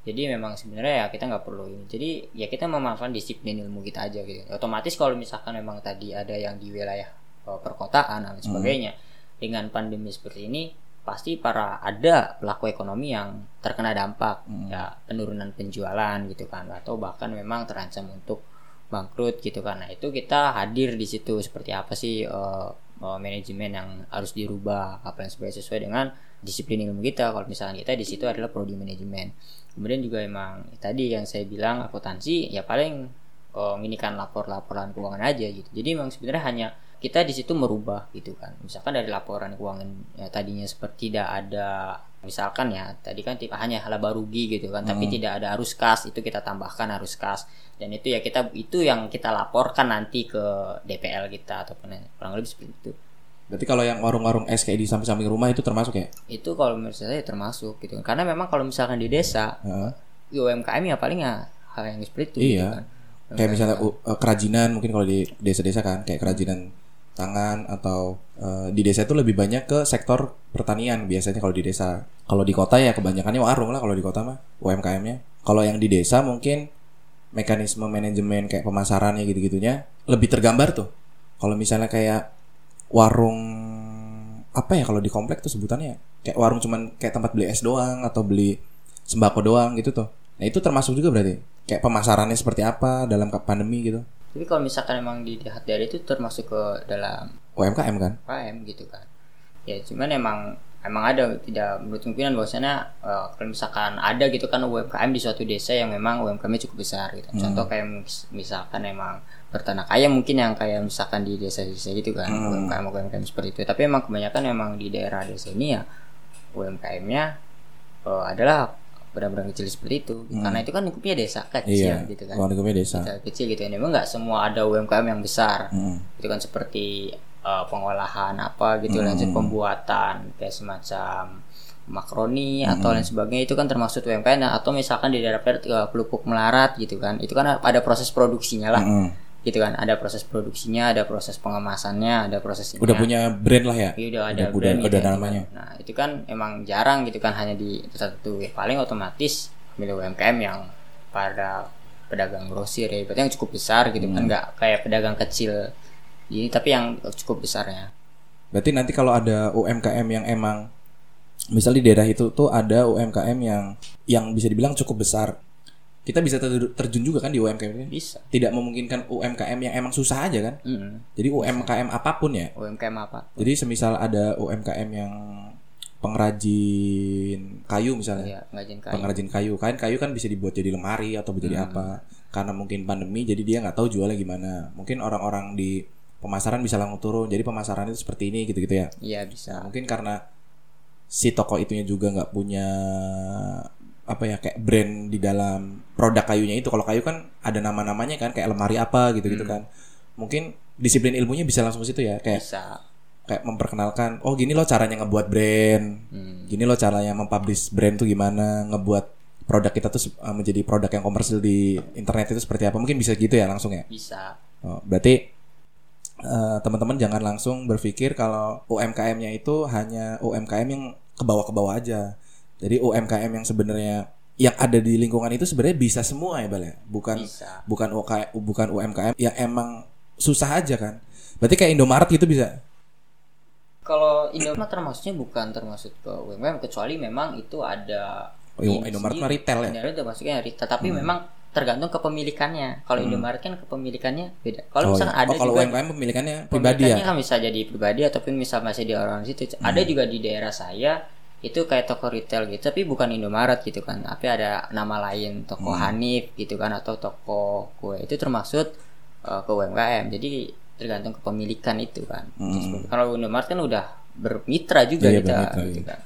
jadi memang sebenarnya ya kita nggak perlu ini. Jadi ya kita memanfaatkan disiplin ilmu kita aja gitu. Otomatis kalau misalkan memang tadi ada yang di wilayah eh, perkotaan dan sebagainya dengan pandemi seperti ini pasti para ada pelaku ekonomi yang terkena dampak ya penurunan penjualan gitu kan atau bahkan memang terancam untuk bangkrut gitu kan. Nah itu kita hadir di situ seperti apa sih eh, eh, manajemen yang harus dirubah apa yang sesuai sesuai dengan disiplin ilmu kita. Kalau misalkan kita di situ adalah prodi manajemen kemudian juga emang tadi yang saya bilang akuntansi ya paling eh, ini kan lapor-laporan keuangan aja gitu. Jadi memang sebenarnya hanya kita di situ merubah gitu kan. Misalkan dari laporan keuangan ya, tadinya seperti tidak ada misalkan ya tadi kan tipe hanya laba rugi gitu kan tapi tidak ada arus kas itu kita tambahkan arus kas. Dan itu ya kita itu yang kita laporkan nanti ke DPL kita ataupun kurang lebih seperti itu Berarti kalau yang warung-warung es kayak di samping-samping rumah itu termasuk ya? itu kalau menurut saya termasuk gitu karena memang kalau misalkan di desa Heeh. UMKM ya paling ya hal yang seperti itu Iya. gitu kan. Kayak misalnya uh, uh, kerajinan mungkin kalau di desa-desa kan kayak kerajinan tangan atau uh, di desa itu lebih banyak ke sektor pertanian biasanya kalau di desa. Kalau di kota ya kebanyakannya warung lah kalau di kota mah UMKM-nya. Kalau yang di desa mungkin mekanisme manajemen kayak pemasarannya gitu-gitunya lebih tergambar tuh. Kalau misalnya kayak warung apa ya kalau di komplek tuh sebutannya ya? kayak warung cuman kayak tempat beli es doang atau beli sembako doang gitu tuh. Nah itu termasuk juga berarti kayak pemasarannya seperti apa dalam pandemi gitu. Tapi kalau misalkan emang dilihat dari itu termasuk ke dalam UMKM kan? UMKM gitu kan. Ya cuman emang emang ada tidak menurut kemungkinan bahwasanya eh, kalau misalkan ada gitu kan UMKM di suatu desa yang memang UMKM-nya cukup besar gitu. Contoh kayak mis- misalkan emang bertanak ayam mungkin yang kayak misalkan di desa-desa gitu kan UMKM UMKM seperti itu. Tapi emang kebanyakan emang di daerah desa ini ya UMKM-nya eh, adalah benar-benar kecil seperti itu. Karena itu kan lingkupnya desa kecil Iya. gitu kan. Lingkupnya desa. Desa kecil gitu. Memang nggak semua ada UMKM yang besar Hmm. itu kan seperti uh, pengolahan apa gitu lanjut pembuatan kayak semacam makroni atau lain sebagainya itu kan termasuk UMKM nah, atau misalkan di daerah uh, pelupuk melarat gitu kan itu kan ada proses produksinya lah Hmm. gitu kan ada proses produksinya ada proses pengemasannya ada proses Udah punya brand lah ya. Iya, udah ada udah, brand udah, gitu udah kan. namanya. Nah, itu kan emang jarang gitu kan hanya di satu ya, paling otomatis milik UMKM yang pada pedagang grosir ya berarti yang cukup besar gitu kan nggak kayak pedagang kecil ini tapi yang cukup besarnya Berarti nanti kalau ada UMKM yang emang misal di daerah itu tuh ada UMKM yang yang bisa dibilang cukup besar. Kita bisa ter- terjun juga kan di UMKM ini. bisa Tidak memungkinkan UMKM yang emang susah aja kan. Mm. Jadi UMKM apa pun ya. UMKM apa Jadi semisal ada UMKM yang pengrajin kayu misalnya. ya ngajin kayu Pengrajin kayu. Kain kayu kan bisa dibuat jadi lemari atau jadi apa. Karena mungkin pandemi jadi dia nggak tahu jualnya gimana. Mungkin orang-orang di pemasaran bisa langsung turun. Jadi pemasaran itu seperti ini gitu-gitu ya. iya bisa. Mungkin karena si toko itunya juga nggak punya apa ya kayak brand di dalam produk kayunya itu. Kalau kayu kan ada nama-namanya kan kayak lemari apa gitu gitu kan. Mungkin disiplin ilmunya bisa langsung ke situ ya kayak bisa. kayak memperkenalkan oh gini loh caranya ngebuat brand. Hmm. gini loh caranya mempublish brand tuh gimana ngebuat produk kita tuh uh, menjadi produk yang komersil di internet itu seperti apa. Mungkin bisa gitu ya langsung ya? Bisa. Oh, berarti eh, teman-teman jangan langsung berpikir kalau UMKM-nya itu hanya UMKM yang ke bawah ke bawah aja. Jadi UMKM yang sebenarnya yang ada di lingkungan itu sebenarnya bisa semua ya, Bal ya. Bukan bisa bukan UK, bukan UMKM yang emang susah aja kan. Berarti kayak Indomaret gitu bisa. kalau Indomaret termasuknya bukan termasuk ke UMKM kecuali memang itu ada Oh, iya, Indomaret mah retail ya. Hmm. Indomaret termasuknya retail tapi memang tergantung kepemilikannya. Kalau Indomaret kan kepemilikannya beda. Kalau Oh, iya. ada oh, kalau juga UMKM pemilikannya pribadi pemilikannya ya. kan bisa jadi pribadi ataupun bisa masih di orang situ. Ada juga di daerah saya itu kayak toko retail gitu tapi bukan Indomaret gitu kan. Tapi ada nama lain toko Hanif gitu kan atau toko kue. Itu termasuk uh, ke UMKM jadi tergantung kepemilikan itu kan. Hmm. kalau Indomaret kan udah bermitra juga Iya, kita bermitra, gitu iya. kan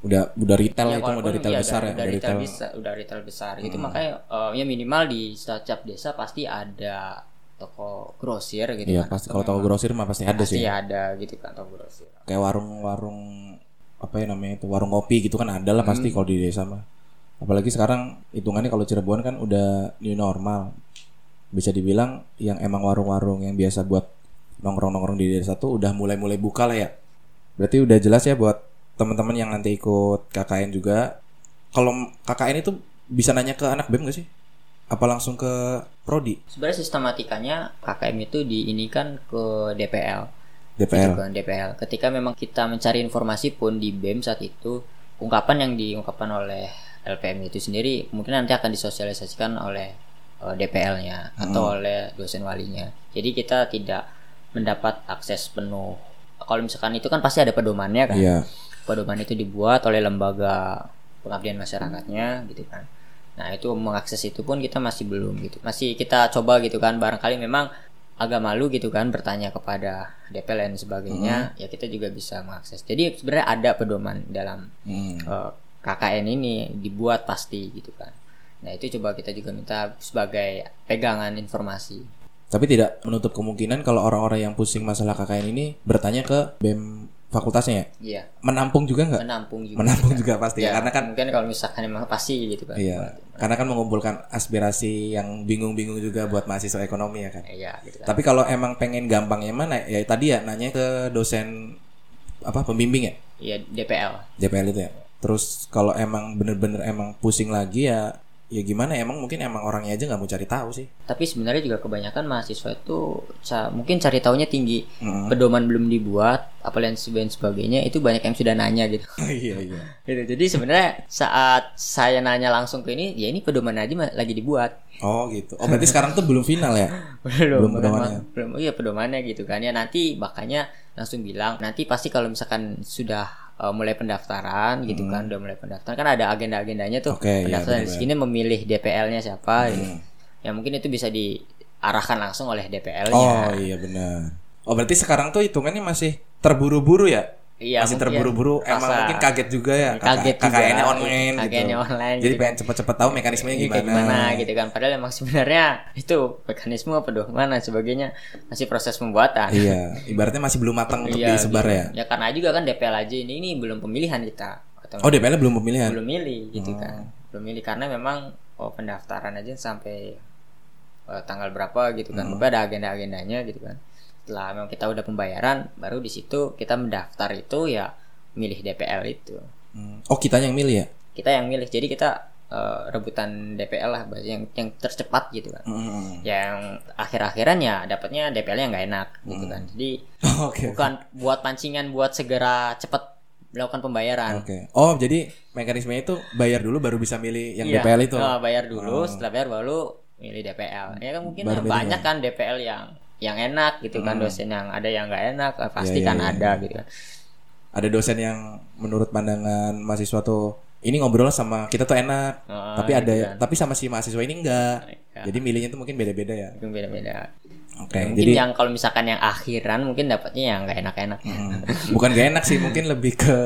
Udah udah retail Ya, itu udah retail iya, besar ya, udah udah retail retail. besar, udah retail besar gitu makanya eh, ya minimal di setiap desa pasti ada toko grosir gitu Iya, kan. pasti kalau toko grosir mah pasti ada pasti sih. ada gitu kan toko grosir kayak warung-warung apa ya namanya itu warung kopi gitu kan ada lah pasti Hmm. kalau di desa mah apalagi sekarang hitungannya kalau Cirebon kan udah new normal bisa dibilang yang emang warung-warung yang biasa buat nongkrong-nongkrong di desa tuh udah mulai-mulai buka lah ya berarti udah jelas ya buat teman-teman yang nanti ikut KKN juga. Kalau KKN itu bisa nanya ke anak BEM gak sih? Apa langsung ke prodi? Sebenarnya sistematikanya KKM itu diinikan ke DPL DPL kan DPL ketika memang kita mencari informasi pun di BEM saat itu ungkapan yang diungkapkan oleh LPM itu sendiri mungkin nanti akan disosialisasikan oleh eh, DPL-nya atau oleh dosen walinya. Jadi kita tidak mendapat akses penuh. Kalau misalkan itu kan pasti ada pedomannya kan. Iya pedoman itu dibuat oleh lembaga pengabdian masyarakatnya gitu kan. Nah itu mengakses itu pun kita masih belum gitu. Masih kita coba gitu kan. Barangkali memang agak malu gitu kan bertanya kepada DPL dan sebagainya ya kita juga bisa mengakses. Jadi sebenarnya ada pedoman dalam Hmm. eh, KKN ini dibuat pasti gitu kan. Nah itu coba kita juga minta sebagai pegangan informasi. Tapi tidak menutup kemungkinan kalau orang-orang yang pusing masalah KKN ini bertanya ke BEM fakultasnya ya. iya Menampung juga nggak? menampung juga Menampung juga pasti ya. Ya, Karena kan mungkin kalau misalkan memang pasti gitu kan iya, karena kan mengumpulkan aspirasi yang bingung-bingung juga buat mahasiswa ekonomi ya kan. iya gitu kan Tapi kalau emang pengen gampangnya mana ya tadi ya nanya ke dosen apa pembimbing ya iya DPL DPL itu ya. Terus kalau emang bener-bener emang pusing lagi ya ya gimana emang mungkin emang orangnya aja nggak mau cari tahu sih. tapi sebenarnya juga kebanyakan mahasiswa itu ca- mungkin cari taunya tinggi Mm. pedoman belum dibuat apalagi dan sebagainya itu banyak yang sudah nanya gitu [LAUGHS] iya iya. [LAUGHS] gitu jadi sebenarnya saat saya nanya langsung ke ini ya ini pedoman aja lagi dibuat Oh gitu. Oh berarti sekarang tuh belum final ya? [LAUGHS] belum Belum pedomannya. belum iya pedomannya gitu kan ya nanti makanya langsung bilang nanti pasti kalau misalkan sudah uh, mulai pendaftaran gitu kan udah mulai pendaftaran kan ada agenda-agendanya tuh Hmm. Oke, iya, pendaftaran di benar-benar. sini memilih DPL-nya siapa gitu. Hmm. ya mungkin itu bisa diarahkan langsung oleh DPL-nya Oh iya benar. Oh berarti sekarang tuh hitungannya masih terburu-buru ya? Iya, masih terburu-buru. Emang mungkin kaget juga ya. Kaget juga. KKN-nya online KKN-nya gitu. online Jadi gitu pengen cepet-cepet tahu mekanismenya Iya, kayak gimana. gimana gitu kan padahal emang sebenarnya itu mekanisme pedoman dan sebagainya masih proses pembuatan Iya, ibaratnya masih belum matang untuk Iya, disebar gitu. ya. ya karena juga kan DPL aja ini ini belum pemilihan kita atau Oh DPL belum pemilihan. belum milih gitu Oh. kan belum milih karena memang oh, pendaftaran aja sampai eh, tanggal berapa gitu kan Hmm. Ada agenda-agendanya gitu kan setelah memang kita udah pembayaran baru di situ kita mendaftar itu ya milih DPL itu Hmm. Oh kitanya yang milih ya? kita yang milih jadi kita eh, rebutan DPL lah bahasa yang yang tercepat gitu kan Mm. yang akhir-akhiran ya dapatnya DPL-nya nggak enak gitu kan jadi [LAUGHS] Oke. bukan buat pancingan buat segera cepat melakukan pembayaran Oke. Oh, jadi mekanismenya itu bayar dulu baru bisa milih yang Iya. DPL itu. Oh, bayar dulu, setelah bayar baru milih DPL. Ya kan mungkin Baru banyak kan DPL yang yang enak gitu kan dosen yang ada yang nggak enak pasti Iya, kan iya, ada gitu kan. Ada dosen yang menurut pandangan mahasiswa tuh ini ngobrol sama kita tuh enak, Oh, tapi ada gitu kan. tapi sama si mahasiswa ini enggak. Ya, Jadi milihnya tuh mungkin beda-beda ya. mungkin beda-beda. Oke, Mungkin jadi yang kalau misalkan yang akhiran mungkin dapatnya yang nggak enak-enak. Hmm, bukan gak enak sih, mungkin lebih ke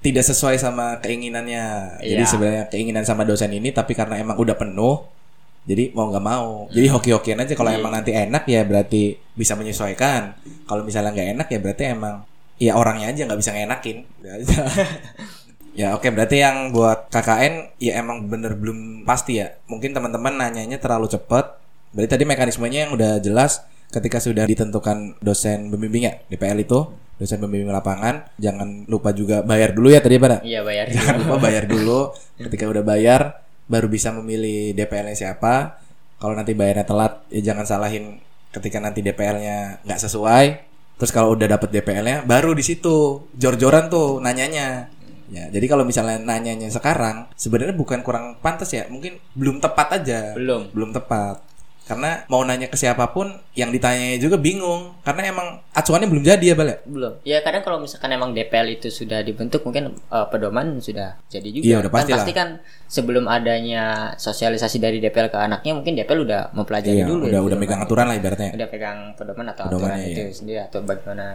tidak sesuai sama keinginannya. Jadi Iya. sebenarnya keinginan sama dosen ini tapi karena emang udah penuh jadi mau nggak mau. Jadi hoki-hokian aja kalau emang nanti enak ya berarti bisa menyesuaikan. Kalau misalnya nggak enak ya berarti emang ya orangnya aja nggak bisa ngenakin. [LAUGHS] Ya oke berarti yang buat KKN ya emang bener belum pasti ya. Mungkin teman-teman nanyanya terlalu cepat. Berarti tadi mekanismenya yang udah jelas ketika sudah ditentukan dosen pembimbingnya DPL itu dosen pembimbing lapangan jangan lupa juga bayar dulu ya tadi pada Iya bayar. jangan lupa bayar dulu [LAUGHS] ketika udah bayar baru bisa memilih DPL-nya siapa. Kalau nanti bayarnya telat ya jangan salahin ketika nanti DPL-nya nggak sesuai. Terus kalau udah dapet DPL-nya baru di situ. Jor-joran tuh nanyanya. Ya jadi kalau misalnya nanyanya sekarang sebenarnya bukan kurang pantas ya. Mungkin belum tepat aja. Belum. belum tepat karena mau nanya ke siapa pun yang ditanyanya juga bingung karena emang acuannya belum jadi ya bal ya? Belum. Ya kadang kalau misalkan emang DPL itu sudah dibentuk mungkin eh, pedoman sudah jadi juga. Iya, udah kan pasti lah. pasti kan sebelum adanya sosialisasi dari DPL ke anaknya mungkin DPL udah Iya, mempelajari dulu udah ya, udah pedoman. megang aturan lah ibaratnya udah pegang pedoman atau Pedomannya, aturan itu iya. sendiri atau bagaimana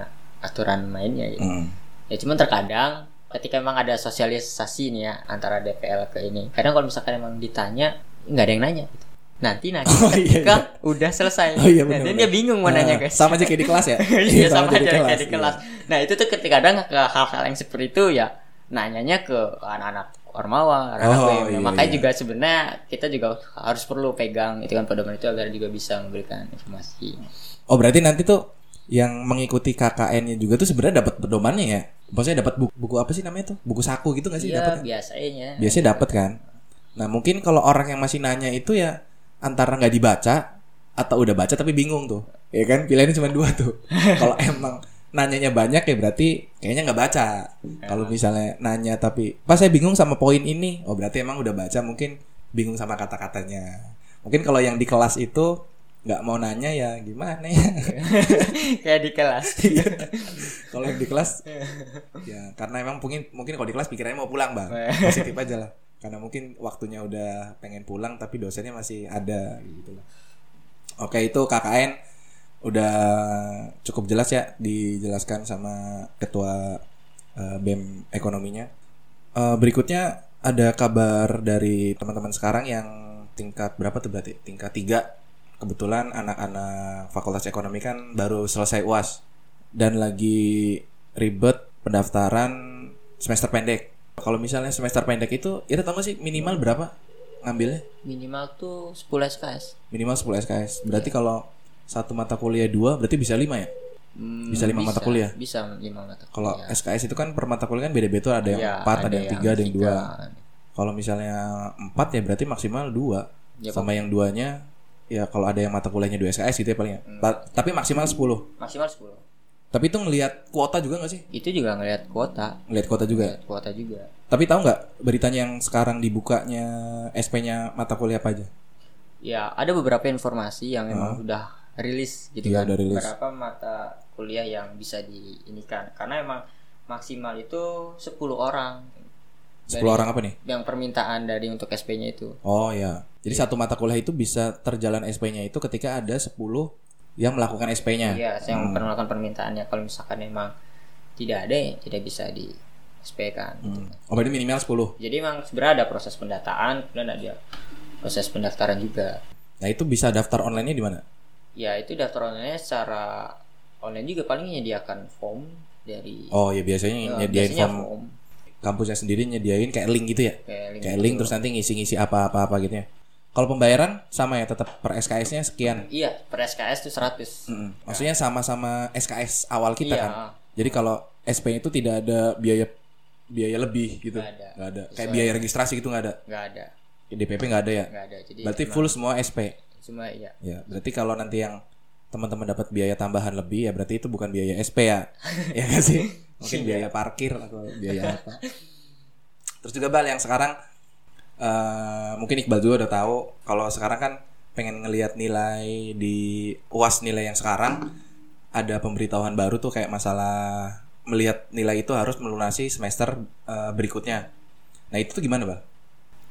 aturan mainnya gitu. Hmm. Ya cuman terkadang ketika emang ada sosialisasi nih ya antara DPL ke ini. Kadang kalau misalkan emang ditanya nggak ada yang nanya gitu. Nanti [LAUGHS] nanya Oh, iya, ketika udah selesai. Oh, iya, nah, dan benar. dia bingung mau nanya Nah, guys. sama aja kayak di kelas ya [LAUGHS] Iya sama aja aja kayak di iya. kelas. Nah itu tuh ketika kadang ke hal-hal yang seperti itu ya nanyanya ke anak-anak ormawa, anak Oh, BEM. iya, Makanya iya. juga sebenarnya kita juga harus perlu pegang itu kan pedoman itu agar juga bisa memberikan informasi. Oh berarti nanti tuh yang mengikuti KKN-nya juga tuh sebenarnya dapat pedomannya ya? Maksudnya dapat buku, buku apa sih namanya tuh? Buku saku gitu gak sih Iya dapat? biasanya. Biasanya dapat kan? Nah mungkin kalau orang yang masih nanya itu ya antara nggak dibaca atau udah baca tapi bingung tuh, ya kan? Pilihannya cuma dua tuh. [LAUGHS] kalau emang nanyanya banyak ya berarti kayaknya nggak baca. Kalau misalnya nanya tapi pas saya bingung sama poin ini, oh berarti emang udah baca mungkin bingung sama kata-katanya. Mungkin kalau yang di kelas itu nggak mau nanya ya gimana ya? [LAUGHS] kayak di kelas. [LAUGHS] kalau yang di kelas ya karena emang mungkin mungkin kalau di kelas pikirannya mau pulang bang positif aja lah karena mungkin waktunya udah pengen pulang tapi dosennya masih ada gitu lah. Oke itu KKN udah cukup jelas ya dijelaskan sama ketua eh, BEM ekonominya. Eh, berikutnya ada kabar dari teman-teman sekarang yang tingkat berapa tuh berarti? Tingkat tiga. Kebetulan anak-anak fakultas ekonomi kan baru selesai uas dan lagi ribet pendaftaran semester pendek kalau misalnya semester pendek itu kita tahu gak sih minimal berapa ngambilnya Minimal tuh 10 SKS. minimal 10 SKS berarti kalau satu mata kuliah dua berarti bisa lima ya Hmm, Bisa lima mata kuliah? Bisa lima mata kalau kuliah. SKS itu kan per mata kuliah kan beda-beda ada yang Iya, empat ada, yang tiga ada yang dua Kalau misalnya empat ya berarti maksimal dua. Ya, Sama yang duanya ya kalau ada yang mata kuliahnya dua SKS gitu ya paling ya. Hmm. Ta- Tapi maksimal 10. Maksimal 10. Tapi itu ngelihat kuota juga nggak sih? Itu juga ngelihat kuota. Ngelihat kuota juga. Ngelihat kuota juga. Tapi tahu nggak beritanya yang sekarang dibukanya SP-nya mata kuliah apa aja? Ya, ada beberapa informasi yang memang sudah rilis gitu Iya, kan. udah rilis. Beberapa mata kuliah yang bisa diinikan karena emang maksimal itu 10 orang 10 Dari- orang apa nih? yang permintaan dari untuk SP-nya itu. Oh ya. Jadi satu mata kuliah itu bisa terjalan SP-nya itu ketika ada 10 yang melakukan SP-nya. Iya, saya yang melakukan permintaannya kalau misalkan memang tidak ada ya tidak bisa di SP kan. gitu. Hmm. Oh berarti minimal 10. Jadi memang sebenarnya ada proses pendataan, kemudian ada proses pendaftaran juga. Nah, itu bisa daftar online-nya di mana? Ya itu daftar online secara online juga paling menyediakan form dari Oh ya biasanya Ya, nyediain biasanya form kampusnya sendiri nyediain kayak link gitu ya. kayak link Kayak link terus nanti ngisi-ngisi apa-apa apa gitu ya. Kalau pembayaran sama ya tetap per SKS-nya sekian. Iya, per SKS itu 100. Mm-mm. Maksudnya sama-sama SKS awal kita Iya. kan. Jadi kalau SP itu tidak ada biaya biaya lebih gitu. Nggak ada. Nggak ada. Kayak biaya registrasi gitu nggak ada. Nggak ada. DPP nggak ada ya nggak ada jadi berarti cuma- full semua SP cuma ya ya berarti kalau nanti yang teman-teman dapat biaya tambahan lebih ya berarti itu bukan biaya SP ya [LAUGHS] ya nggak sih mungkin biaya parkir atau biaya apa terus juga bal yang sekarang eh mungkin Iqbal juga udah tahu kalau sekarang kan pengen ngelihat nilai di uas nilai yang sekarang ada pemberitahuan baru tuh kayak masalah melihat nilai itu harus melunasi semester eh, berikutnya. Nah itu tuh gimana bal?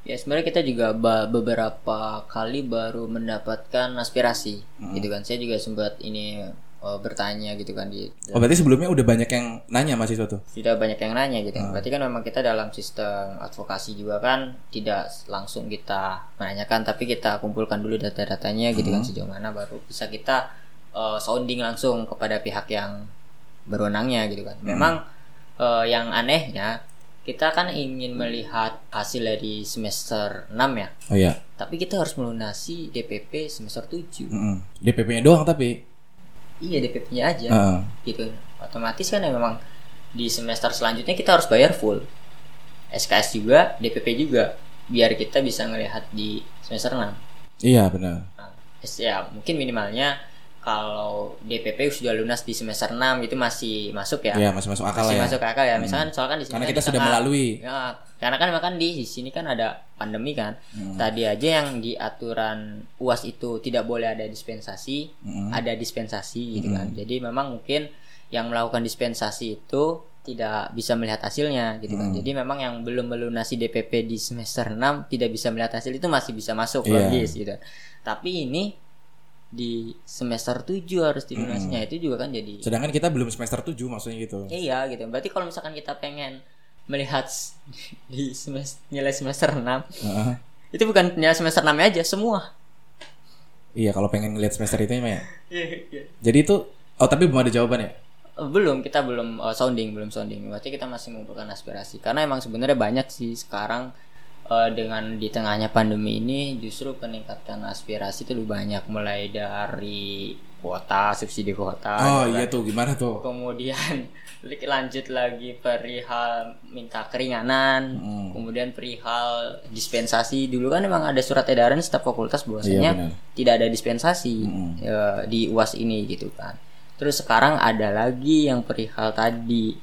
Ya sebenarnya kita juga beberapa kali baru mendapatkan aspirasi gitu kan. Saya juga sempat ini eh, bertanya gitu kan di oh berarti sebelumnya udah banyak yang nanya mahasiswa tuh tidak banyak yang nanya gitu. Berarti kan memang kita dalam sistem advokasi juga kan tidak langsung kita menanyakan tapi kita kumpulkan dulu data-datanya gitu kan sejauh mana baru bisa kita eh, sounding langsung kepada pihak yang berwenangnya gitu kan. Memang eh, yang anehnya kita kan ingin melihat hasil dari semester 6 ya. oh iya Tapi kita harus melunasi DPP semester 7. Mm-mm. DPP-nya doang tapi Iya, DPP-nya aja. Heeh. Gitu. Otomatis kan ya memang di semester selanjutnya kita harus bayar full. SKS juga, DPP juga biar kita bisa ngelihat di semester 6. iya benar Nah, ya mungkin minimalnya kalau DPP sudah lunas di semester 6 itu masih masuk ya. Iya masih masuk akal masih ya. masuk akal ya. Misalkan soalkan di sini Karena kan kita sudah kan- melalui. Ya, karena kan memang di sini kan ada pandemi kan. Hmm. Tadi aja yang di aturan UAS itu tidak boleh ada dispensasi, Mm-mm. ada dispensasi gitu kan. Jadi memang mungkin yang melakukan dispensasi itu tidak bisa melihat hasilnya gitu kan. Jadi memang yang belum melunasi DPP di semester 6 tidak bisa melihat hasil itu masih bisa masuk Iya. logis gitu. Tapi ini di semester 7 harus dilunasinya itu juga kan jadi Sedangkan kita belum semester 7 maksudnya gitu. Iya gitu. Berarti kalau misalkan kita pengen melihat [LAUGHS] di semester, nilai semester 6 Heeh. itu bukan nilai semester 6 aja semua. Iya kalau pengen ngeliat semester itu ya. Maya. [LAUGHS] Iya, Jadi itu oh tapi belum ada jawaban ya? Belum, kita belum uh, sounding, belum sounding. Berarti kita masih mengumpulkan aspirasi. Karena emang sebenarnya banyak sih sekarang uh, dengan di tengahnya pandemi ini justru peningkatan aspirasi itu lebih banyak mulai dari kuota, subsidi kuota. Oh iya tuh gimana tuh? kemudian [LAUGHS] lanjut lagi perihal minta keringanan Hmm. kemudian perihal dispensasi dulu kan memang ada surat edaran setiap fakultas Iya, bahwasanya benar. tidak ada dispensasi Mm-mm. ya, di uas ini gitu kan terus sekarang ada lagi yang perihal tadi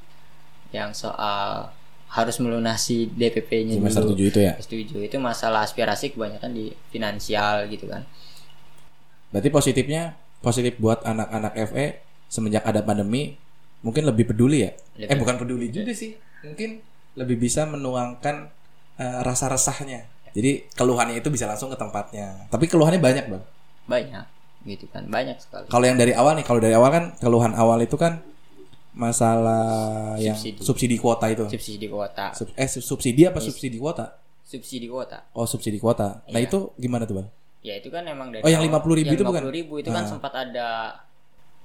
yang soal harus melunasi DPP-nya Semester dulu 7 itu ya. setuju itu masalah aspirasi kebanyakan di finansial gitu kan Berarti positifnya positif buat anak-anak FE semenjak ada pandemi mungkin lebih peduli ya? Lebih. Eh bukan peduli juga sih. Mungkin lebih bisa menuangkan eh, rasa resahnya. Jadi keluhannya itu bisa langsung ke tempatnya. Tapi keluhannya banyak, Bang. banyak gitu kan banyak sekali Kalau yang dari awal nih, kalau dari awal kan keluhan awal itu kan masalah yang Subsidi. subsidi kuota itu. subsidi kuota Sub- eh sub- subsidi apa subsidi kuota? subsidi kuota Oh, subsidi kuota. Nah, Iya. itu gimana tuh, Bang? Ya itu kan emang dari Oh, yang awal- 50.000 itu bukan? 50.000 itu kan Ah. sempat ada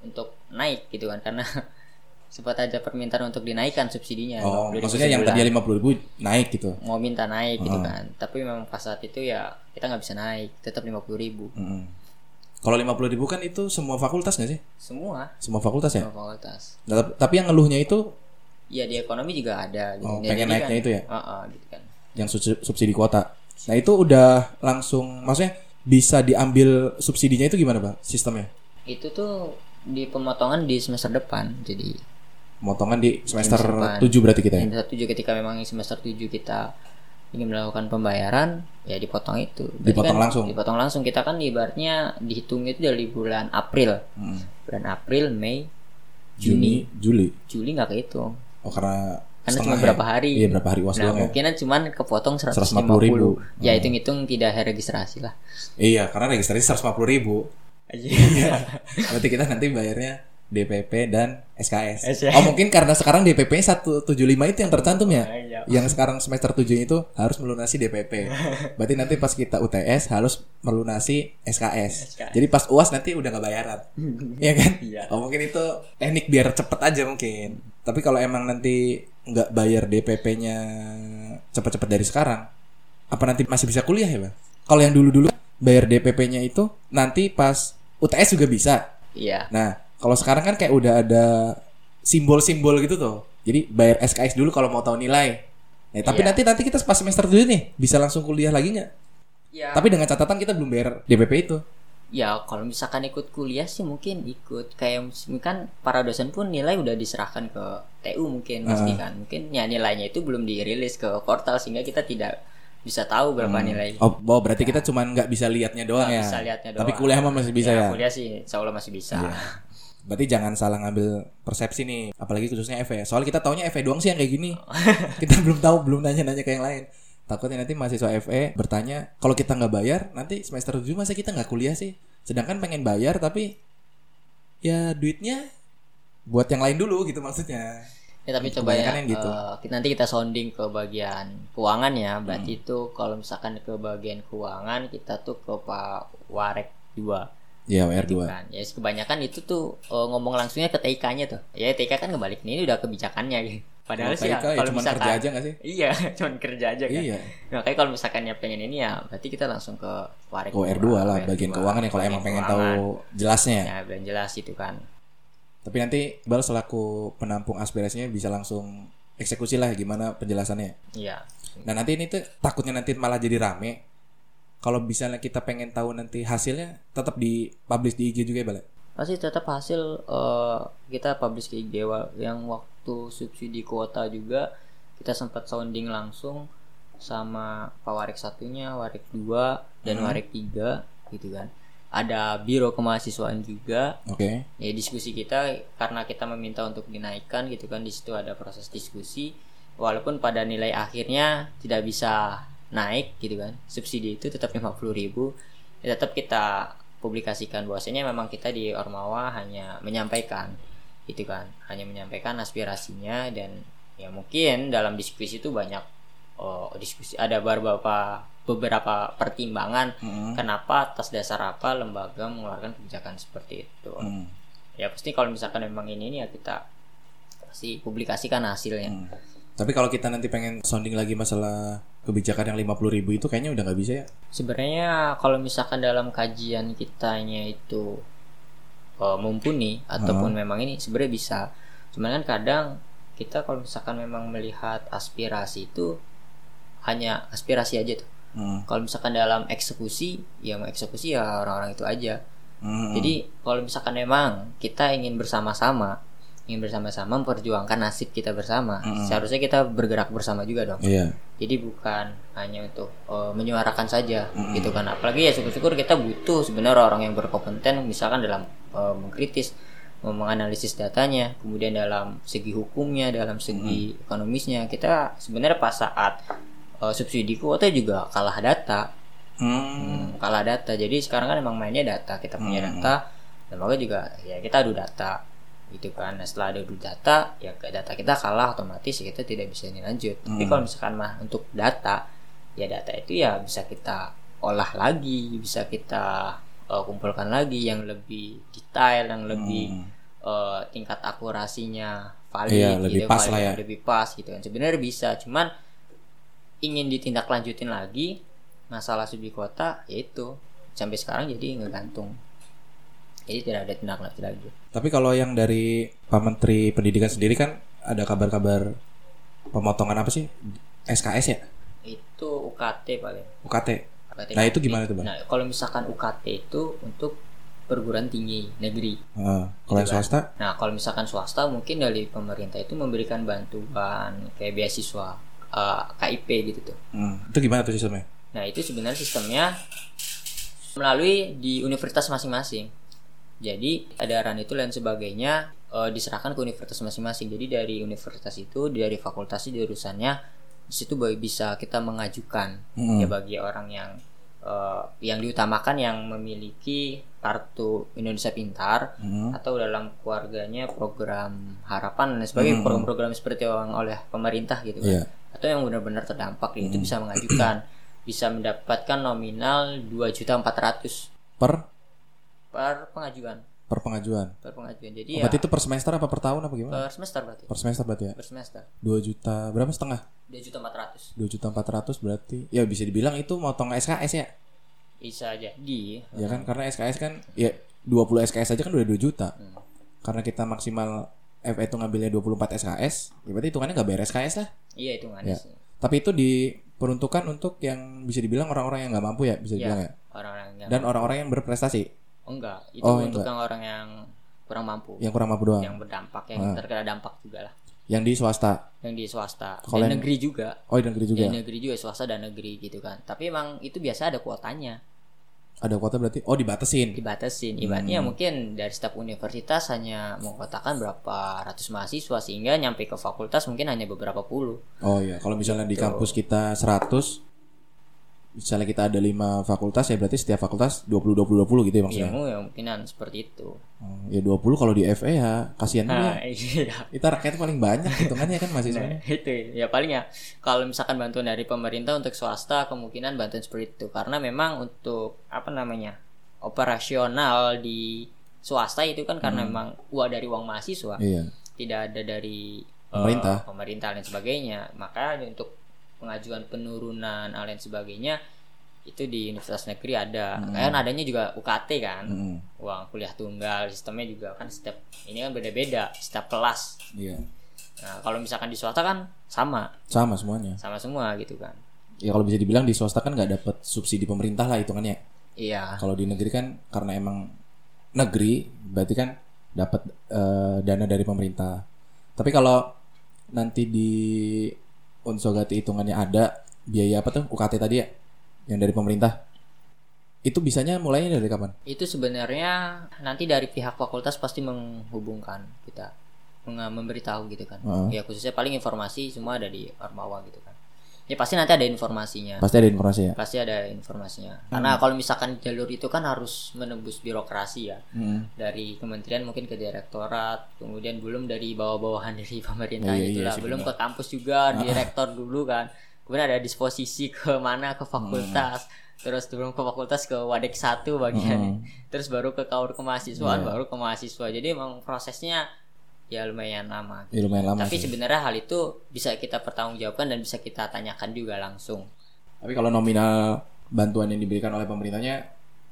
untuk naik gitu kan karena [LAUGHS] sempat ada permintaan untuk dinaikkan subsidinya. Oh, 50.000 maksudnya yang tadi 50.000 naik gitu. mau minta naik gitu Ah. kan. Tapi memang pas saat itu ya kita nggak bisa naik, tetap 50.000 Mm-mm. Kalau 50.000 kan itu semua fakultas nggak sih? Semua Semua fakultas ya? semua fakultas. Nah, tap- tapi yang ngeluhnya itu Ya di ekonomi juga ada gitu. Oh, pengen jadi naiknya itu ya? Ah, ah, gitu kan. yang subsidi, kuota. Nah, itu udah langsung maksudnya bisa diambil subsidinya itu gimana, Bang? Sistemnya? Itu tuh di pemotongan di semester depan. Jadi Motongan di semester Depan. 7 berarti kita ya? semester 7 ketika memang semester 7 kita ingin melakukan pembayaran ya dipotong itu Berarti Dipotong kan langsung? dipotong langsung kita kan ibaratnya dihitung itu dari bulan April Mm. bulan April Mei Juni, Juli. Juli nggak kehitung Oh, karena karena cuma berapa hari Iya, berapa hari UAS nah doang ya? cuman kepotong 150.000. 150 ya hitung-hitung tidak registrasi lah Iya, karena registrasi 150.000. Iya. [LAUGHS] Berarti kita nanti bayarnya DPP dan SKS. SKS. Oh, mungkin karena sekarang DPP 175 itu yang tercantum ya? Iya. Yang sekarang semester 7 itu harus melunasi DPP. [LAUGHS] Berarti nanti pas kita UTS harus melunasi SKS. SKS. Jadi pas UAS nanti udah nggak bayaran. [LAUGHS] Iya kan? Iya. Oh, mungkin itu teknik biar cepet aja mungkin. Tapi kalau emang nanti nggak bayar DPP-nya cepet-cepet dari sekarang, apa nanti masih bisa kuliah ya, Bang? Kalau yang dulu-dulu bayar DPP-nya itu nanti pas UTS juga bisa. iya Nah, kalau sekarang kan kayak udah ada simbol-simbol gitu tuh. Jadi bayar SKS dulu kalau mau tahu nilai. Nah, tapi Iya. nanti nanti kita pas semester 7 nih bisa langsung kuliah lagi nggak? Ya. Tapi dengan catatan kita belum bayar DPP itu. Ya kalau misalkan ikut kuliah sih mungkin ikut kayak kan para dosen pun nilai udah diserahkan ke TU mungkin pasti kan mungkin ya nilainya itu belum dirilis ke portal sehingga kita tidak bisa tahu berapa nilai Oh, oh, berarti kita cuman nggak bisa lihatnya doang Nggak ya. bisa lihatnya Tapi doang. kuliah mah masih bisa ya. kuliah sih insya Allah masih bisa Berarti jangan salah ngambil persepsi nih, apalagi khususnya FE. Soal kita taunya FE doang sih yang kayak gini. [LAUGHS] kita belum tahu, belum nanya-nanya ke yang lain. Takutnya nanti mahasiswa FE bertanya, kalau kita nggak bayar, nanti semester 7 masa kita nggak kuliah sih? Sedangkan pengen bayar tapi ya duitnya buat yang lain dulu gitu maksudnya. Ya tapi coba ya gitu. kita- nanti kita sounding ke bagian keuangan ya. Hmm. Berarti itu kalau misalkan ke bagian keuangan kita tuh ke Pak Warek 2 Ya WR2. kan. Ya kebanyakan itu tuh eh, ngomong langsungnya ke TIK-nya tuh. Ya TIK kan kebalik nih ini udah kebijakannya gitu. [LAUGHS] Padahal sih ya, Kalau ya kalau cuma misalkan kerja aja gak sih? Iya, [LAUGHS] cuman kerja aja kan. Iya. Makanya kalau misalkan ya pengen ini ya berarti kita langsung ke Warek Oh R2 lah, bagian keuangan ya kalau emang pengen tahu jelasnya. Ya, belum jelas itu kan. Tapi nanti Iqbal selaku penampung aspirasinya bisa langsung eksekusi lah gimana penjelasannya. Iya. Nah nanti ini tuh takutnya nanti malah jadi rame. Kalau misalnya kita pengen tahu nanti hasilnya, tetap di publish di IG juga ya Bal? pasti tetap hasil eh, kita publish ke IG yang waktu subsidi kuota juga kita sempat sounding langsung sama Pak Warik satunya, Warik 2 dan Warik 3 gitu kan. Ada biro kemahasiswaan juga. Oke. Ya diskusi kita karena kita meminta untuk dinaikkan gitu kan di situ ada proses diskusi walaupun pada nilai akhirnya tidak bisa naik gitu kan. Subsidi itu tetap 50.000 ya tetap kita publikasikan bahwasanya memang kita di Ormawa hanya menyampaikan gitu kan hanya menyampaikan aspirasinya dan ya mungkin dalam diskusi itu banyak oh, diskusi ada beberapa beberapa pertimbangan Mm-mm. kenapa atas dasar apa lembaga mengeluarkan kebijakan seperti itu Mm. ya pasti kalau misalkan memang ini nih ya kita pasti publikasikan hasilnya Mm. Tapi kalau kita nanti pengen sounding lagi masalah kebijakan yang 50.000 ribu itu kayaknya udah nggak bisa ya. sebenarnya kalau misalkan dalam kajian kitanya itu eh, mumpuni ataupun memang ini sebenarnya bisa cuman kan kadang kita kalau misalkan memang melihat aspirasi itu hanya aspirasi aja tuh Mm. kalau misalkan dalam eksekusi ya mau eksekusi ya orang-orang itu aja Mm. jadi kalau misalkan memang kita ingin bersama-sama ingin bersama-sama memperjuangkan nasib kita bersama. Seharusnya kita bergerak bersama juga dong. Iya. jadi bukan hanya untuk eh, menyuarakan saja gitu kan. Apalagi ya syukur-syukur kita butuh sebenarnya orang yang berkompeten misalkan dalam eh, mengkritis menganalisis datanya kemudian dalam segi hukumnya dalam segi ekonomisnya kita sebenarnya pas saat eh, subsidi kuota juga kalah data. Mm. Hmm, kalah data. Jadi sekarang kan emang mainnya data kita punya data. Dan juga ya kita adu data gitu kan. Nah, setelah ada adu data ya data kita kalah otomatis ya kita tidak bisa ini lanjut. Tapi kalau misalkan mah untuk data ya data itu ya bisa kita olah lagi bisa kita eh, kumpulkan lagi yang lebih detail yang lebih eh, tingkat akurasinya valid Iya, lebih gitu, pas valid, lah ya. lebih pas gitu kan. Sebenarnya bisa cuman ingin ditindaklanjutin lagi masalah subsidi kota yaitu sampai sekarang jadi ngegantung jadi tidak ada tindak lanjut lagi Tapi kalau yang dari Pak Menteri Pendidikan sendiri kan ada kabar-kabar pemotongan apa sih? SKS ya? itu UKT paling UKT. UKT Nah, itu gimana tuh, Bang? nah kalau misalkan UKT itu untuk perguruan tinggi negeri Heeh. kalau yang swasta? nah kalau misalkan swasta mungkin dari pemerintah itu memberikan bantuan kayak beasiswa eh, KIP gitu tuh Hmm. Itu gimana tuh sistemnya? Nah, itu sebenarnya sistemnya melalui di universitas masing-masing. Jadi, edaran itu dan sebagainya eh, diserahkan ke universitas masing-masing. Jadi dari universitas itu, dari fakultas itu urusannya di situ bisa kita mengajukan Hmm. ya bagi orang yang eh, yang diutamakan yang memiliki kartu Indonesia Pintar Hmm. atau dalam keluarganya program harapan dan sebagainya program-program seperti yang oleh pemerintah gitu kan Iya. atau yang benar-benar terdampak ya, itu bisa mengajukan bisa mendapatkan nominal 2.400 Per per pengajuan per pengajuan. per pengajuan jadi Oh, ya berarti itu per semester apa per tahun apa gimana? per semester berarti Per semester berarti ya? per semester 2 juta berapa setengah? 2.400 2 juta 400 berarti ya bisa dibilang itu motong SKS ya bisa jadi ya kan karena SKS kan ya 20 SKS aja kan udah 2 juta Hmm. karena kita maksimal FE itu ngambilnya 24 SKS ya berarti hitungannya nggak bayar SKS lah iya itu ya manis Tapi itu diperuntukkan untuk yang bisa dibilang orang-orang yang nggak mampu ya, bisa Iya. dibilang ya. orang-orang yang Dan orang-orang yang berprestasi, enggak itu Oh, untuk enggak. yang orang yang kurang mampu yang kurang mampu doang. yang berdampak yang Ah. terkena dampak juga lah Yang di swasta. yang di swasta dan yang- negeri juga Oh, di negeri juga. di negeri juga swasta dan negeri gitu kan tapi emang itu biasa ada kuotanya Ada kuota berarti oh dibatasin. dibatasin Hmm. ibaratnya mungkin dari setiap universitas hanya mengkotakan berapa ratus mahasiswa sehingga nyampe ke fakultas mungkin hanya beberapa puluh Oh iya, kalau misalnya di Gitu. kampus kita 100 misalnya kita ada 5 fakultas ya berarti setiap fakultas 20 20 20 gitu ya ya, maksudnya. mu- ya mungkinan seperti itu Oh, ya 20 kalau di FE ya kasihan juga. nah iya Kita rakyat paling banyak hitungannya kan mahasiswanya. Nah, itu ya paling ya kalau misalkan bantuan dari pemerintah untuk swasta kemungkinan bantuan seperti itu karena memang untuk apa namanya operasional di swasta itu kan karena memang uang dari uang mahasiswa Iya. tidak ada dari eh, Pemerintah. pemerintah dan sebagainya maka untuk pengajuan penurunan dan lain sebagainya itu di universitas negeri ada kan adanya juga UKT kan Mm-mm. uang kuliah tunggal sistemnya juga kan setiap ini kan beda-beda setiap kelas Iya. Nah, kalau misalkan di swasta kan sama, Sama semuanya. sama semua gitu kan. Ya kalau bisa dibilang di swasta kan nggak dapat subsidi pemerintah lah hitungannya. Iya. Kalau di negeri kan karena emang negeri berarti kan dapat eh, dana dari pemerintah. Tapi kalau nanti di Unsogati hitungannya ada biaya apa tuh UKT tadi ya yang dari pemerintah. Itu bisanya mulainya dari kapan? Itu sebenarnya nanti dari pihak fakultas pasti menghubungkan kita memberitahu gitu kan. Heeh. Ya khususnya paling informasi semua ada di Ormawa gitu kan. Ya pasti nanti ada informasinya. Pasti ada informasi ya. Pasti ada informasinya. Karena kalau misalkan jalur itu kan harus menembus birokrasi ya. Mm. Dari kementerian mungkin ke direktorat, kemudian belum dari bawah-bawahan dari pemerintah Iya, iya itulah, sih, belum benar. ke kampus juga, direktor dulu kan. Kemudian ada disposisi ke mana ke fakultas, terus turun ke fakultas ke wadek satu bagian, terus baru ke kaur kemahasiswaan, Iya. baru ke mahasiswa. Jadi emang prosesnya ya lumayan lama. Ya, lumayan lama Tapi sih. sebenarnya hal itu bisa kita pertanggungjawabkan dan bisa kita tanyakan juga langsung. Tapi kalau nominal bantuan yang diberikan oleh pemerintahnya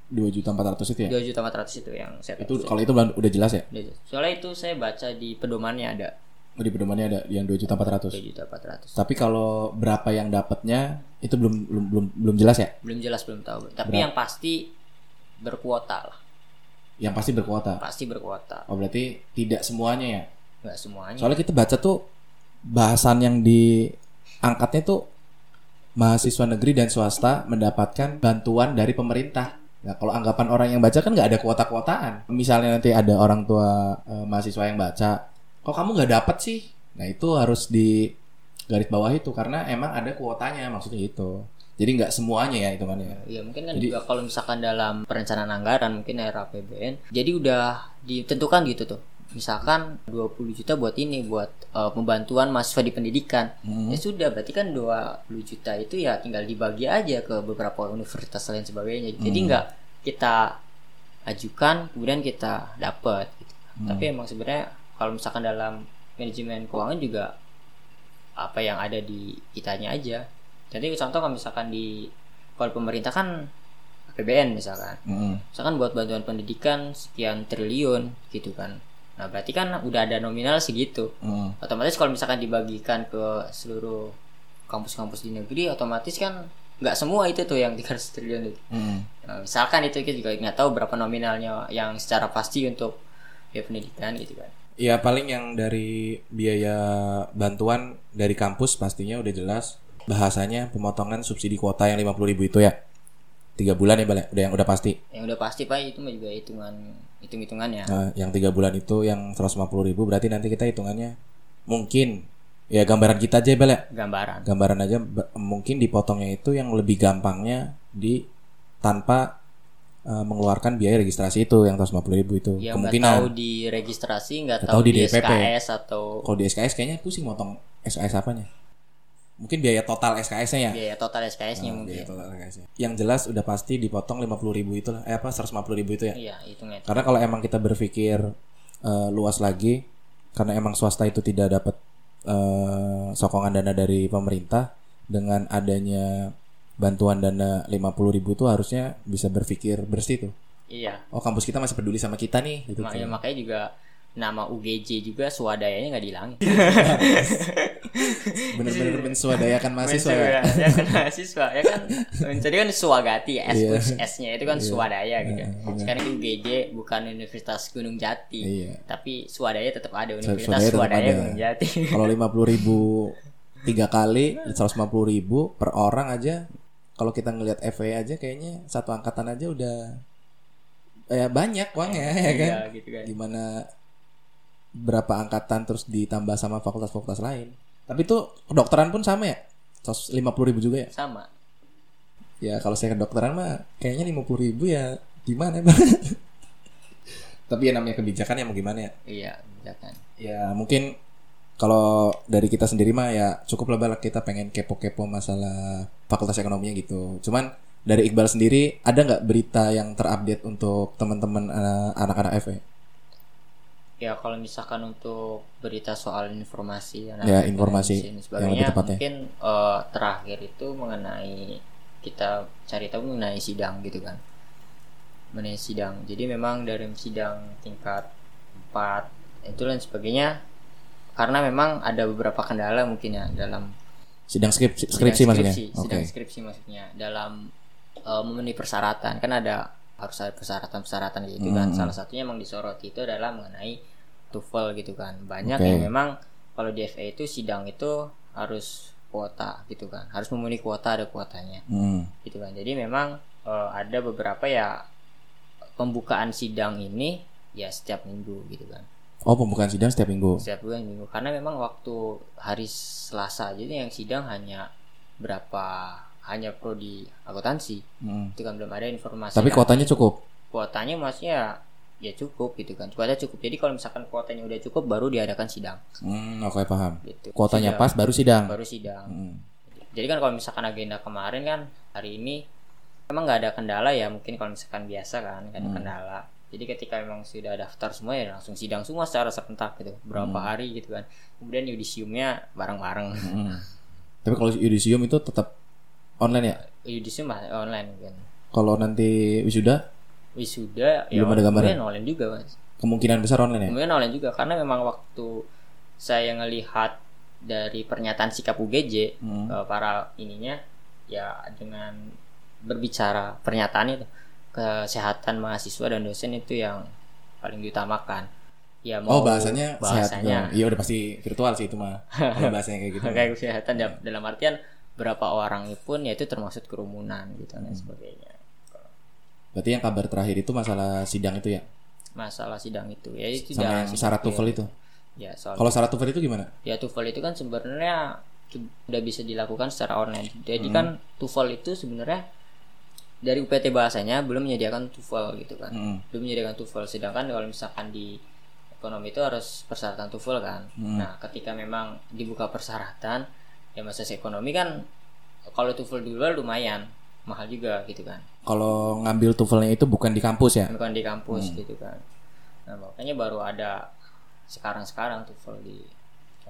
dua juta empat ratus itu ya. Dua juta empat ratus itu yang saya Itu kalau itu udah udah jelas ya. Soalnya itu saya baca di pedomannya ada Oh, di pedomannya ada yang dua juta empat ratus. dua juta empat ratus. Tapi kalau berapa yang dapatnya itu belum belum belum belum jelas ya. Belum jelas belum tahu. Tapi Berapa? yang pasti berkuota lah. Yang pasti berkuota. Pasti berkuota. Oh berarti tidak semuanya ya. Nggak semuanya. Soalnya kita baca tuh bahasan yang diangkatnya tuh mahasiswa negeri dan swasta mendapatkan bantuan dari pemerintah. Nah, kalau anggapan orang yang baca kan nggak ada kuota-kuotaan. Misalnya nanti ada orang tua eh, mahasiswa yang baca, kok kamu nggak dapat sih? Nah itu harus di garis bawah itu karena emang ada kuotanya maksudnya itu. Jadi nggak semuanya ya hitungannya. Iya mungkin kan Jadi- juga kalau misalkan dalam perencanaan anggaran mungkin era APBN jadi udah ditentukan gitu tuh misalkan 20 juta buat ini buat eh, pembantuan mahasiswa di pendidikan Hmm. ya sudah berarti kan 20 juta itu ya tinggal dibagi aja ke beberapa universitas lain sebagainya jadi Hmm. nggak kita ajukan kemudian kita dapat gitu. Hmm. tapi emang sebenarnya kalau misalkan dalam manajemen keuangan juga apa yang ada di kitanya aja jadi contoh kalau misalkan di kalau pemerintah kan APBN misalkan Mm-mm. misalkan buat bantuan pendidikan sekian triliun gitu kan nah berarti kan udah ada nominal segitu Mm-mm. otomatis kalau misalkan dibagikan ke seluruh kampus-kampus di negeri otomatis kan nggak semua itu tuh yang [LAUGHS] 300 triliun itu Mm-mm. Nah, misalkan itu kita juga nggak tahu berapa nominalnya yang secara pasti untuk ya pendidikan gitu kan Ya paling yang dari biaya bantuan dari kampus pastinya udah jelas bahasanya pemotongan subsidi kuota yang 50.000 ribu itu ya. Tiga bulan ya balik udah yang udah pasti? Yang udah pasti pak itu mah juga hitungan hitung hitungannya nah, yang tiga bulan itu yang 150.000 ribu berarti nanti kita hitungannya mungkin ya gambaran kita aja balik gambaran. Gambaran aja mungkin dipotongnya itu yang lebih gampangnya di tanpa eh, mengeluarkan biaya registrasi itu yang 150.000 ribu itu. Nggak kemungkinan. tahu di registrasi nggak Nggak tahu tahu di di DPP. SKS atau kalau di SKS kayaknya pusing motong SKS apanya mungkin biaya total SKS-nya ya biaya total SKS-nya biaya mungkin total SKS-nya. Yang jelas udah pasti dipotong 50.000 ribu itu lah. Eh apa 150.000 ribu itu ya. iya hitungnya Karena kalau emang kita berpikir eh, luas lagi, karena emang swasta itu tidak dapat eh, sokongan dana dari pemerintah, dengan adanya bantuan dana 50.000 ribu itu harusnya bisa berpikir bersih tuh. iya Oh kampus kita masih peduli sama kita nih, gitu. Mak- ya, makanya juga nama UGJ juga swadayanya nggak dihilangin [LAUGHS] bener-bener menswadayakan mahasiswa ya. ya, kan mahasiswa ya kan jadi kan swagati S Iya. plus S-nya itu kan swadaya gitu. Iya. Sekarang UGJ bukan Universitas Gunung Jati. Iya. Tapi swadaya tetap ada Universitas Swadaya ada. Gunung Jati. Kalau lima puluh ribu [LAUGHS] tiga kali, seratus lima puluh ribu per orang aja. Kalau kita ngelihat FE aja, kayaknya satu angkatan aja udah ya banyak uangnya ya kan. Iya, gitu kan. Gimana berapa angkatan terus ditambah sama fakultas-fakultas lain. Tapi itu kedokteran pun sama ya, seratus lima puluh ribu juga ya. Sama. Ya kalau saya kedokteran mah kayaknya lima puluh ribu ya gimana bang? [LAUGHS] Tapi ya namanya kebijakan ya mau gimana ya? Iya, ya kan. Ya mungkin kalau dari kita sendiri mah ya cukup lah kita pengen kepo-kepo masalah fakultas ekonominya gitu. Cuman dari Iqbal sendiri ada nggak berita yang terupdate untuk teman-teman eh, anak-anak FE? Ya kalau misalkan untuk berita soal informasi Ya, informasi dan yang sebagainya tepatnya. mungkin eh, terakhir itu mengenai kita cari tahu mengenai sidang gitu kan mengenai sidang jadi memang dari sidang tingkat 4 itu dan sebagainya karena memang ada beberapa kendala mungkin ya dalam Sidang skripsi, sidang skripsi maksudnya? skripsi, Oke. sidang skripsi maksudnya dalam eh, memenuhi persyaratan kan ada harus ada persyaratan-persyaratan gitu kan Hmm. salah satunya emang disoroti itu adalah mengenai TOEFL gitu kan banyak Oke. yang memang kalau di FA itu sidang itu harus kuota gitu kan harus memenuhi kuota ada kuotanya Hmm. gitu kan jadi memang eh, ada beberapa ya pembukaan sidang ini ya setiap minggu gitu kan Oh pembukaan sidang setiap minggu. setiap bulan minggu karena memang waktu hari Selasa jadi yang sidang hanya berapa hanya prodi akuntansi Hmm. itu kan belum ada informasi Tapi kuotanya cukup. kuotanya maksudnya ya cukup gitu kan kuotanya cukup jadi kalau misalkan kuotanya udah cukup baru diadakan sidang Hmm, oke paham. gitu Kuotanya Sidang, pas baru sidang. baru sidang Hmm. jadi kan kalau misalkan agenda kemarin kan hari ini memang nggak ada kendala ya mungkin kalau misalkan biasa kan nggak ada Hmm. kendala jadi ketika memang sudah daftar semua ya langsung sidang semua secara serentak gitu berapa Hmm. hari gitu kan kemudian yudisiumnya bareng-bareng Hmm. Tapi kalau yudisium itu tetap online ya? yudisium mah online kan Kalau nanti wisuda wisuda ya Belum ada gambaran? kemudian online juga mas kemungkinan besar online ya? kemudian online juga karena memang waktu saya ngelihat dari pernyataan sikap UGJ Hmm. eh, para ininya ya dengan berbicara pernyataan itu kesehatan mahasiswa dan dosen itu yang paling diutamakan ya Oh bahasanya, sehat bahasanya dong. Iya udah pasti virtual sih itu mah. [LAUGHS] Bahasanya kayak gitu. kayak kesehatan dal- dalam artian berapa orang pun ya itu termasuk kerumunan gitu Hmm. dan sebagainya Berarti yang kabar terakhir itu masalah sidang itu ya? masalah sidang itu ya itu Sama yang syarat itu. TOEFL itu. ya soal Kalau syarat TOEFL itu gimana? ya TOEFL itu kan sebenarnya sudah bisa dilakukan secara online. Jadi Hmm. kan TOEFL itu sebenarnya dari UPT bahasanya belum menyediakan TOEFL gitu kan. Hmm. Belum menyediakan TOEFL sedangkan kalau misalkan di ekonomi itu harus persyaratan TOEFL kan. Hmm. Nah, ketika memang dibuka persyaratan ya masa ekonomi kan kalau TOEFL dulu lumayan mahal juga gitu kan. Kalau ngambil TOEFL-nya itu bukan di kampus ya? Bukan di Hmm. kampus gitu kan. Nah, makanya baru ada sekarang-sekarang TOEFL di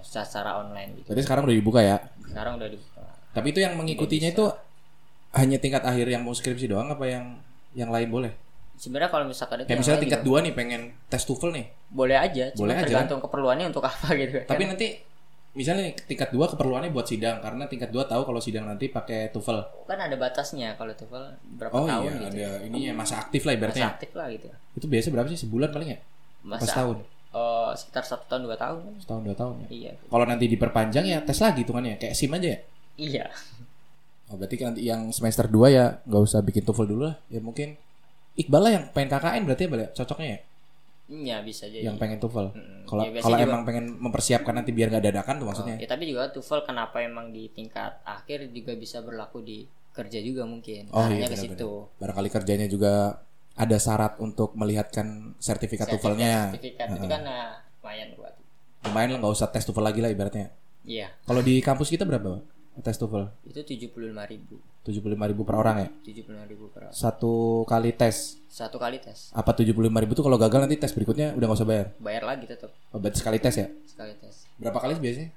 secara online gitu. Berarti sekarang udah dibuka ya? Sekarang udah dibuka. Tapi itu yang mengikutinya itu hanya tingkat akhir yang mau skripsi doang apa yang yang lain boleh? sebenarnya kalau misalkan itu Kayak misalnya tingkat juga dua nih pengen tes TOEFL nih. boleh aja Boleh aja, tergantung keperluannya untuk apa [LAUGHS] gitu kan Tapi nanti misalnya tingkat dua keperluannya buat sidang karena tingkat dua tahu kalau sidang nanti pakai TOEFL. kan ada batasnya kalau TOEFL berapa Oh tahun iya, gitu ada ini ya masa aktif lah masa ibaratnya. aktif lah gitu Itu biasa berapa sih sebulan paling ya? Pas masa tahun, eh, sekitar satu tahun dua tahun setahun dua tahun ya. iya Kalau nanti diperpanjang ya tes lagi hitungannya kayak SIM aja ya. iya Oh, berarti kan nanti yang semester 2 ya nggak usah bikin TOEFL dulu lah. Ya mungkin Iqbal lah yang pengen KKN berarti ya ya? cocoknya ya iya bisa jadi yang pengen. Mm-mm. Kalau Ya, biasanya kalau emang pengen mempersiapkan nanti biar nggak dadakan tuh maksudnya. ya tapi juga TOEFL kenapa emang di tingkat akhir juga bisa berlaku di kerja juga mungkin Oh Arahnya iya ke situ Barangkali kerjanya juga ada syarat untuk melihatkan sertifikat TOEFL-nya. sertifikat itu kan nah, lumayan buat Lumayan lah nggak usah tes TOEFL lagi lah ibaratnya. iya Kalau di kampus kita berapa? Tes TOEFL? itu tujuh puluh lima ribu 75.000 per orang ya. tujuh puluh ribu per orang. Satu kali tes. satu kali tes Apa 75.000 itu kalau gagal nanti tes berikutnya udah nggak usah bayar. bayar lagi tetap Oh, berarti sekali tes ya? sekali tes Berapa kali sih biasanya?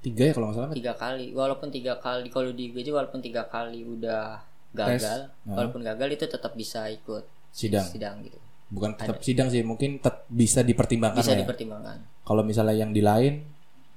Tiga ya kalau nggak salah. tiga kali walaupun tiga kali kalau di UGJ walaupun tiga kali udah gagal Tes. walaupun gagal itu tetap bisa ikut Sidang. sidang gitu Bukan tetap sidang sih, mungkin tetap bisa dipertimbangkan bisa ya. dipertimbangkan Kalau misalnya yang di lain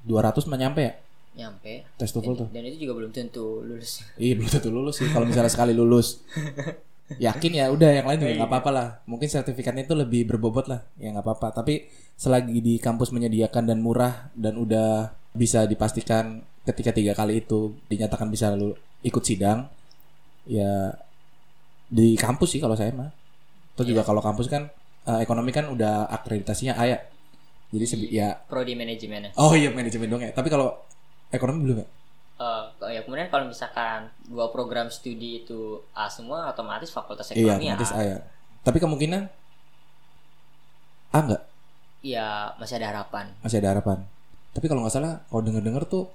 200 mah nyampe ya? Nyampe tes TOEFL tuh. dan itu juga belum tentu lulus Iya belum tentu lulus sih. Kalau misalnya sekali lulus, [LAUGHS] yakin ya udah yang lain juga nggak apa-apa lah. Mungkin sertifikatnya itu lebih berbobot lah, ya nggak apa-apa. Tapi selagi di kampus menyediakan dan murah dan udah bisa dipastikan ketika tiga kali itu dinyatakan bisa lu ikut sidang, ya di kampus sih kalau saya mah. Atau juga kalau kampus kan eh, ekonomi kan udah akreditasinya A ya. Jadi sebi- ya prodi manajemennya oh iya manajemen dong ya. Tapi kalau ekonomi belum ya? Eh, ya kemudian kalau misalkan dua program studi itu A semua otomatis fakultas Iya, ekonomi otomatis A. A ya. Tapi kemungkinan A nggak? Iya, masih ada harapan. Masih ada harapan. Tapi kalau nggak salah, kalau denger-denger tuh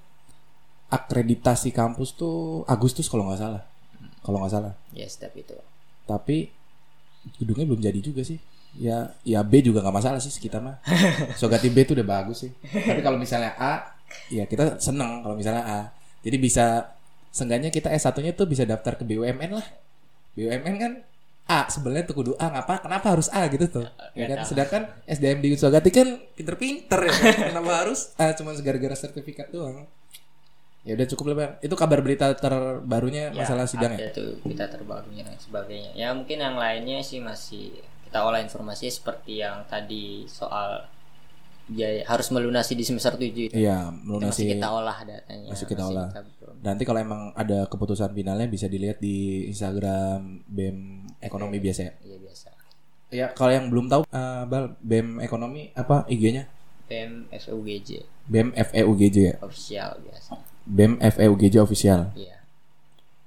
akreditasi kampus tuh Agustus kalau nggak salah. Kalau nggak salah. Ya, step itu. Tapi gedungnya belum jadi juga sih. Ya, ya B juga nggak masalah sih kita mah. [LAUGHS] Sogati B tuh udah bagus sih. Tapi kalau misalnya A, ya kita seneng kalau misalnya A. Jadi bisa seenggaknya kita S1-nya tuh bisa daftar ke BUMN lah. BUMN kan A sebenarnya tuh kudu A ngapa kenapa harus A gitu tuh ya kan sedangkan SDM di Sogati kan pinter-pinter ya kan? [LAUGHS] kenapa harus A cuma gara-gara sertifikat doang ya udah cukup lah bang itu kabar berita terbarunya masalah sidang ya tuh kita terbarunya dan sebagainya. Ya mungkin yang lainnya sih masih kita olah informasi seperti yang tadi soal ya harus melunasi di semester 7 itu. iya Itu masih melunasi kita olah datanya. masih kita olah. belum- nanti kalau emang ada keputusan finalnya bisa dilihat di Instagram BEM ekonomi biasa ya Iya biasa. ya kalau yang belum tahu eh, bal BEM ekonomi apa IG-nya PM FUGJ BEM FEUGJ ya official biasa. BEM FEUGJ official Iya.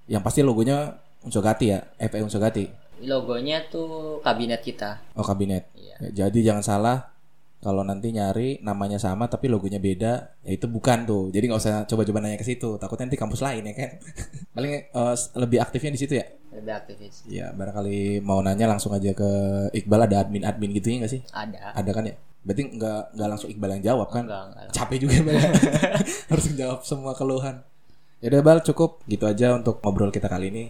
yang pasti logonya Unsogati ya FE Unsogati Logonya tuh kabinet kita. oh kabinet Iya. Ya, jadi jangan salah kalau nanti nyari namanya sama tapi logonya beda ya itu bukan tuh. Jadi nggak usah coba-coba nanya ke situ. Takutnya nanti kampus lain ya kan? [LAUGHS] Paling eh, lebih aktifnya di situ ya? Lebih aktivis. ya barangkali mau nanya langsung aja ke Iqbal. Ada admin-admin gitu ya nggak sih? Ada. ada kan ya? Berarti nggak nggak langsung Iqbal yang jawab kan? Enggak, enggak. capek juga Bal. Ya. [LAUGHS] harus menjawab semua keluhan. Ya udah Bal cukup. Gitu aja untuk ngobrol kita kali ini.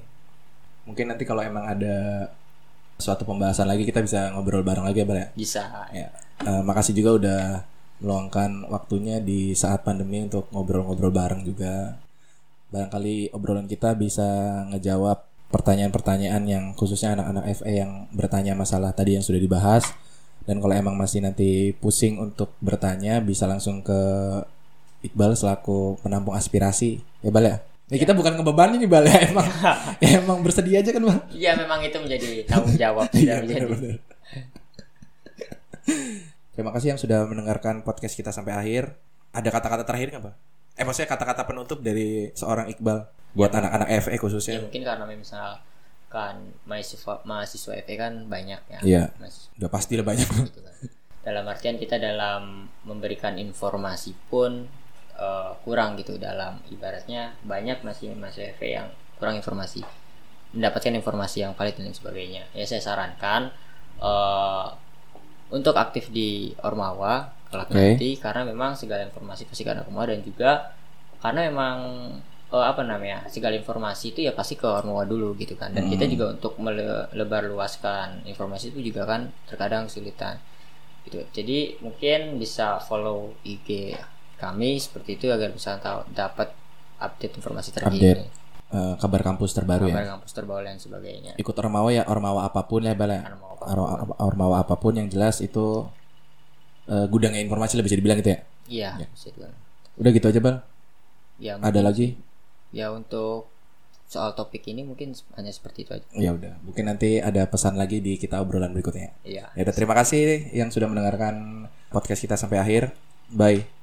Mungkin nanti kalau emang ada suatu pembahasan lagi kita bisa ngobrol bareng lagi ya Bal ya Bisa. Ya, eh, makasih juga udah meluangkan waktunya di saat pandemi untuk ngobrol-ngobrol bareng juga. Barangkali obrolan kita bisa ngejawab pertanyaan-pertanyaan yang khususnya anak-anak FE yang bertanya masalah tadi yang sudah dibahas. Dan kalau emang masih nanti pusing untuk bertanya bisa langsung ke Iqbal selaku penampung aspirasi. Ya Bal ya? Ya kita bukan ngebebanin nih Bal [LAUGHS] ya emang [LAUGHS] ya, emang bersedia aja kan Bal. Iya memang itu menjadi tanggung jawab [LAUGHS] Iya, menjadi. benar-benar. Terima kasih yang sudah mendengarkan podcast kita sampai akhir. Ada kata-kata terakhir nggak, Pak? Eh, maksudnya kata-kata penutup dari seorang Iqbal buat anak-anak FE Ya khususnya. mungkin karena misalkan mahasiswa mahasiswa FE kan banyak ya. Iya. Udah pasti lah banyak. gitu kan. Dalam artian kita dalam memberikan informasi pun eh, kurang gitu dalam ibaratnya banyak masih mahasiswa FE yang kurang informasi mendapatkan informasi yang valid dan sebagainya. Ya saya sarankan eh, untuk aktif di Ormawa kelak Oke. nanti karena memang segala informasi pasti ke Ormawa dan juga karena memang eh, apa namanya segala informasi itu ya pasti ke Ormawa dulu gitu kan dan kita juga untuk melebar luaskan informasi itu juga kan terkadang kesulitan gitu jadi mungkin bisa follow IG kami seperti itu agar bisa tahu dapat update informasi terkini Update. Eh, kabar kampus terbaru kabar ya. kampus terbaru dan sebagainya Ikut ormawa ya ormawa apa pun ya, Bal ya. Ormawa apa pun. Or- Ormawa apa pun yang jelas itu eh, gudangnya informasi lah bisa dibilang gitu ya. iya bisa dibilang. Udah gitu aja, Bal. ya Ada lagi? ya untuk soal topik ini mungkin hanya seperti itu aja Ya udah, mungkin nanti ada pesan lagi di kita obrolan berikutnya. iya Ya udah terima kasih yang sudah mendengarkan podcast kita sampai akhir. Bye.